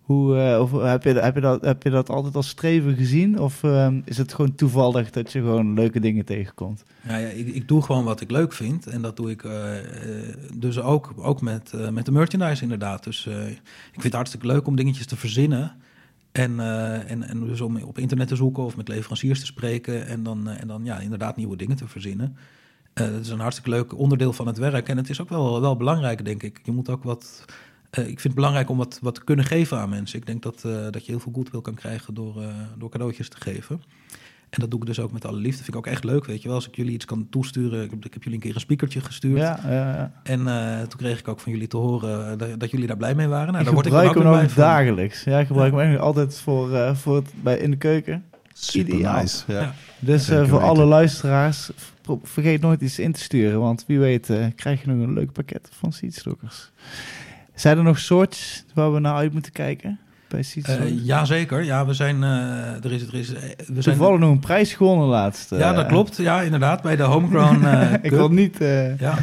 Hoe, eh, of heb, je, heb, je dat, heb je dat altijd als streven gezien? Of ehm, is het gewoon toevallig dat je gewoon leuke dingen tegenkomt? Ja, ja, ik, ik doe gewoon wat ik leuk vind. En dat doe ik dus ook, ook met, met de merchandise inderdaad. Dus ik vind het hartstikke leuk om dingetjes te verzinnen. En, eh, en, en dus om op internet te zoeken of met leveranciers te spreken. En dan, eh, en dan ja, inderdaad nieuwe dingen te verzinnen. Eh, dat is een hartstikke leuk onderdeel van het werk. En het is ook wel, wel belangrijk, denk ik. Je moet ook wat... ik vind het belangrijk om wat, wat te kunnen geven aan mensen. Ik denk dat, dat je heel veel goodwill kan krijgen door, door cadeautjes te geven. En dat doe ik dus ook met alle liefde. Vind ik ook echt leuk, weet je wel. Als ik jullie iets kan toesturen. Ik heb, ik heb jullie een keer een speakertje gestuurd. Ja, ja, ja. En eh, toen kreeg ik ook van jullie te horen eh, dat, dat jullie daar blij mee waren. Nou, ik daar word ik dan gebruik ook hem ook dagelijks. Ja, ik gebruik hem eigenlijk altijd voor, eh, voor het, bij, in de keuken. Super Ideaal. nice. Ja. Ja. Dus eh, voor alle luisteraars, vergeet nooit iets in te sturen. Want wie weet krijg je nog een leuk pakket van Seedstockers. Zijn er nog soortjes waar we naar uit moeten kijken bij Seedstockers? Eh, Jazeker, ja, we zijn... eh, er is, er is, eh, we zijn nog een prijs gewonnen laatst. ja, dat klopt. Ja, inderdaad. Bij de Homegrown ik wil niet... Ja,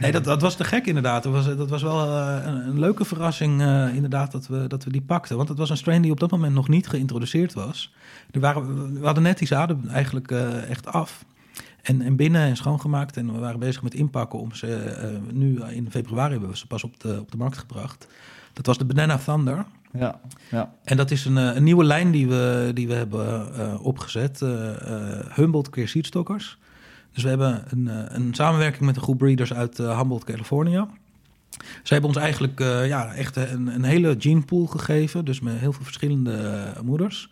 nee, dat, dat was te gek inderdaad. Dat was, dat was wel een, een leuke verrassing inderdaad dat we, dat we die pakten. Want het was een strain die op dat moment nog niet geïntroduceerd was. Er waren, we hadden net die zaden eigenlijk echt af. En, en binnen en schoongemaakt. En we waren bezig met inpakken om ze... nu in februari hebben we ze pas op de, op de markt gebracht. Dat was de Banana Thunder. Ja, ja. En dat is een, eh, een nieuwe lijn die we, die we hebben eh, opgezet. eh Humboldt keer Seedstockers. Dus we hebben een, een samenwerking met een groep breeders uit Humboldt, California. Ze hebben ons eigenlijk ja, echt een, een hele genepool gegeven. Dus met heel veel verschillende moeders.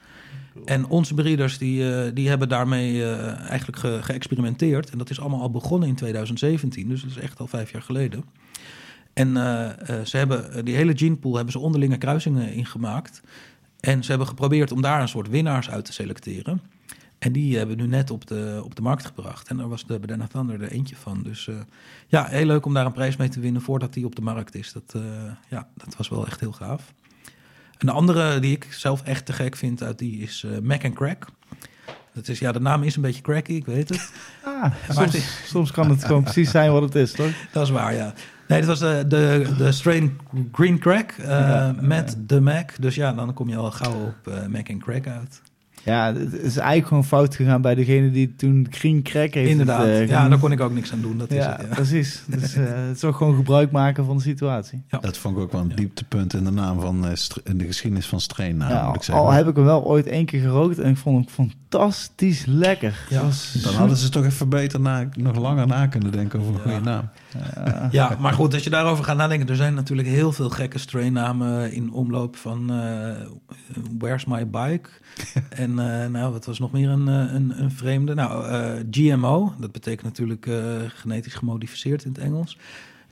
En onze breeders die, die hebben daarmee eigenlijk ge- geëxperimenteerd. En dat is allemaal al begonnen in 2017. Dus dat is echt al vijf jaar geleden. En eh, eh, ze hebben eh, die hele genepool hebben ze onderlinge kruisingen ingemaakt. En ze hebben geprobeerd om daar een soort winnaars uit te selecteren. En die hebben we nu net op de, op de markt gebracht. En daar was de Banana Thunder er eentje van. Dus ja, heel leuk om daar een prijs mee te winnen voordat die op de markt is. Dat, ja, dat was wel echt heel gaaf. Een andere die ik zelf echt te gek vind uit die is Mac and Crack. Dat is, ja, de naam is een beetje cracky, ik weet het. Ah, het soms, is- soms kan het gewoon precies zijn wat het is, toch? Dat is waar, ja. Nee, dit was de, de, de strain Green Crack eh, Ja, met de Mac. Dus ja, dan kom je al gauw op eh, Mac and Crack uit. Ja, het is eigenlijk gewoon fout gegaan bij degene die toen Green Crack heeft. Inderdaad, het, eh, ja, daar kon ik ook niks aan doen. Dat is ja, het, ja. precies. Dus eh, het is ook gewoon gebruik maken van de situatie. Dat vond ik ook wel een dieptepunt in de naam van eh, in de geschiedenis van Strain. Nou, ja, moet ik zeggen. al heb ik hem wel ooit één keer gerookt en ik vond hem fantastisch lekker. Ja, Dan zo- hadden ze toch even beter na, nog langer na kunnen denken over een Ja. goede naam. Ja. Ja, maar goed, als je daarover gaat nadenken, er zijn natuurlijk heel veel gekke strainnamen in omloop van eh, Where's My Bike? en eh, nou, wat was nog meer een, eh, een, een vreemde? Nou, eh, GMO, dat betekent natuurlijk eh, genetisch gemodificeerd in het Engels.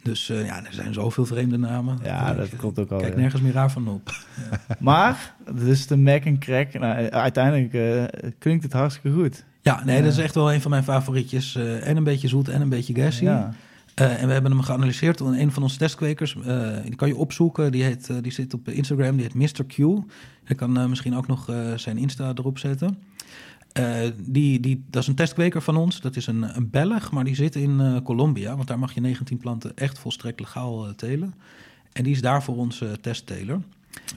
Dus eh, ja, er zijn zoveel vreemde namen. Ja, dat eh, komt ook al. Kijk ja. nergens meer raar van op. Maar, dus de Mac en Crack, nou, uiteindelijk eh, klinkt het hartstikke goed. Ja, nee, Ja. dat is echt wel een van mijn favorietjes. eh, en een beetje zoet en een beetje gassy. Ja. Eh, en we hebben hem geanalyseerd door een van onze testkwekers. eh, die kan je opzoeken. Die, heet, eh, die zit op Instagram. Die heet Mr. Q. Ik kan misschien ook nog zijn Insta erop zetten. Die, die, dat is een testkweker van ons. Dat is een, een Belg, maar die zit in Colombia. Want daar mag je 19 planten echt volstrekt legaal telen. En die is daar voor onze testteler.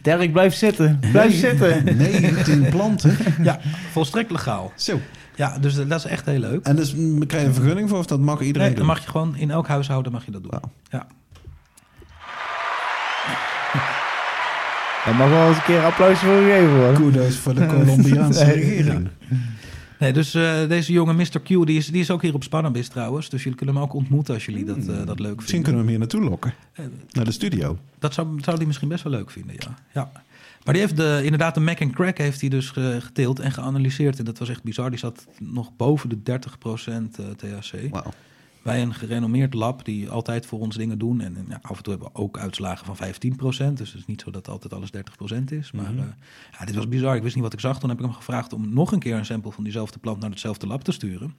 Dirk, blijf zitten. Blijf zitten. 19 planten. Ja, volstrekt legaal. Zo. Ja, dus dat is echt heel leuk. En dus mm, krijg je een vergunning voor of dat mag iedereen Nee, dan doen? mag je gewoon in elk huishouden mag je dat doen. Wauw. Ja. Mag wel eens een keer een applausje voor gegeven worden. Kudos voor de Colombiaanse Nee. regering. Nee, dus eh, deze jonge Mr. Q, die is, die is ook hier op Spannabis trouwens. Dus jullie kunnen hem ook ontmoeten als jullie dat, eh, dat leuk Misschien vinden. kunnen we hem hier naartoe lokken. Eh, Naar de studio. Dat zou, zou die misschien best wel leuk vinden, ja. ja. Maar die heeft de, inderdaad de Mac and Crack heeft hij dus ge- geteeld en geanalyseerd. En dat was echt bizar. Die zat nog boven de 30% eh, THC. Wauw. Wij een gerenommeerd lab die altijd voor ons dingen doen. En, ja, af en toe hebben we ook uitslagen van 15%. Dus het is niet zo dat altijd alles 30% is. Maar Mhm. eh, ja, dit was bizar. Ik wist niet wat ik zag. Toen heb ik hem gevraagd om nog een keer een sample van diezelfde plant naar hetzelfde lab te sturen.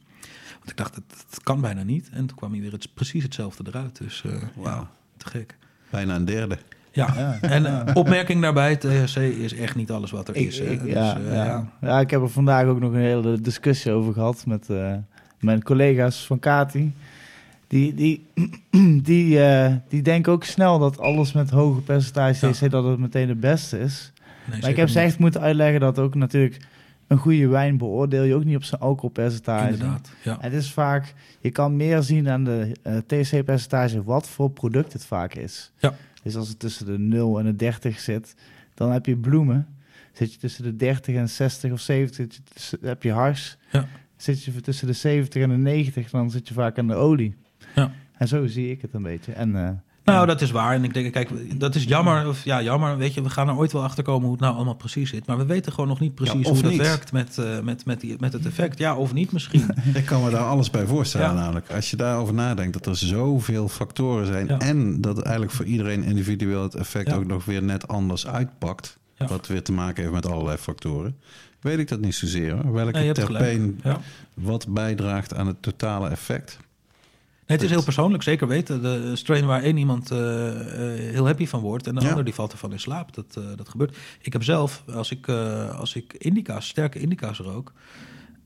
Want ik dacht, dat, dat kan bijna niet. En toen kwam hij weer het, precies hetzelfde eruit. Dus eh ja, te gek. Bijna een derde. Ja, Ja. en opmerking daarbij, THC is echt niet alles wat er Ik, is. ik- Dus, ja, eh, ja. ja. ja, ik heb er vandaag ook nog een hele discussie over gehad met eh, mijn collega's van Kati. Die, die, die, eh, die denken ook snel dat alles met hoge percentage. THC dat het meteen het beste is. Nee, Maar ik heb ze echt moeten uitleggen dat ook natuurlijk een goede wijn beoordeel je ook niet op zijn alcoholpercentage. Inderdaad, ja. Het is vaak, je kan meer zien aan de eh, THC-percentage wat voor product het vaak is. Ja. Dus als het tussen de 0 en de 30 zit, dan heb je bloemen. Zit je tussen de 30 en 60 of 70, zit je tussen- heb je hars. Ja. Zit je tussen de 70 en de 90, dan zit je vaak aan de olie. Ja. En zo zie ik het een beetje. En, eh, Nou, dat is waar. En ik denk, kijk, dat is jammer. Of ja, jammer. Weet je, we gaan er ooit wel achter komen hoe het nou allemaal precies zit. Maar we weten gewoon nog niet precies hoe dat niet. werkt met, eh, met, met, die, met het effect. Ja, of niet misschien. Ik kan me daar alles bij voorstellen Ja. namelijk. Als je daarover nadenkt dat er zoveel factoren zijn... Ja. en dat eigenlijk voor iedereen individueel het effect ook nog weer net anders uitpakt... Wat weer te maken heeft met allerlei factoren... weet ik dat niet zozeer. Hoor. Welke terpeen wat bijdraagt aan het totale effect... Nee, het is heel persoonlijk, zeker weten. De strain waar één iemand eh, eh, heel happy van wordt en de Ja. ander die valt ervan in slaap. Dat, eh, dat gebeurt. Ik heb zelf, als ik, eh, als ik indica's, sterke indica's rook,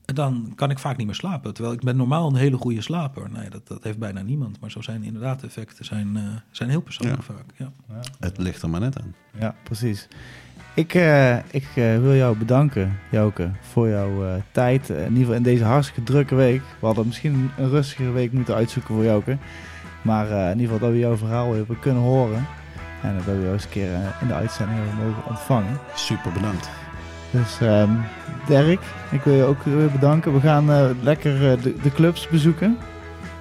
dan kan ik vaak niet meer slapen. Terwijl ik ben normaal een hele goede slaper. Nee, dat, dat heeft bijna niemand. Maar zo zijn inderdaad de effecten zijn, eh, zijn heel persoonlijk vaak. Ja. Het ligt er maar net aan. Ja, precies. Ik, eh, ik eh, wil jou bedanken, Jouke, voor jouw eh, tijd. In ieder geval in deze hartstikke drukke week. We hadden misschien een rustigere week moeten uitzoeken voor Jouke. Maar in ieder geval dat we jouw verhaal hebben kunnen horen. En dat we jou eens een keer in de uitzending hebben mogen ontvangen. Super bedankt. Dus ehm Dirk, ik wil je ook weer bedanken. We gaan lekker de, de clubs bezoeken.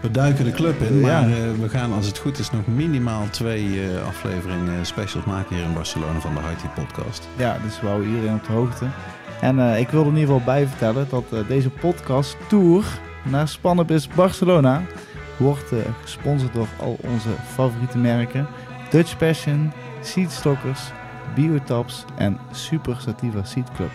We duiken de club in, maar eh, we gaan als het goed is nog minimaal twee eh, afleveringen specials maken hier in Barcelona van de Haiti podcast. Ja, dus we houden iedereen op de hoogte. En eh, ik wil er in ieder geval bij vertellen dat eh, deze podcast tour naar Spannabis Barcelona wordt eh, gesponsord door al onze favoriete merken. Dutch Passion, Seedstockers, Biotaps en Super Sativa Seed Club.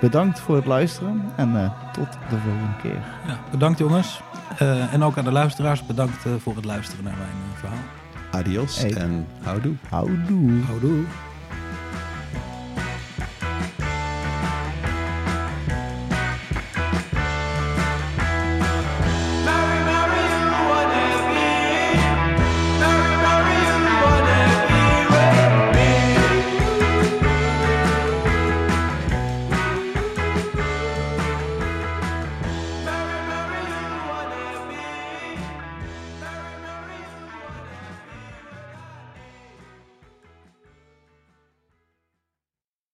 Bedankt voor het luisteren en eh, tot de volgende keer. Ja, bedankt jongens. Eh, en ook aan de luisteraars, bedankt eh, voor het luisteren naar mijn eh, verhaal. Adios Hey. en houdoe. Houdoe. Houdoe.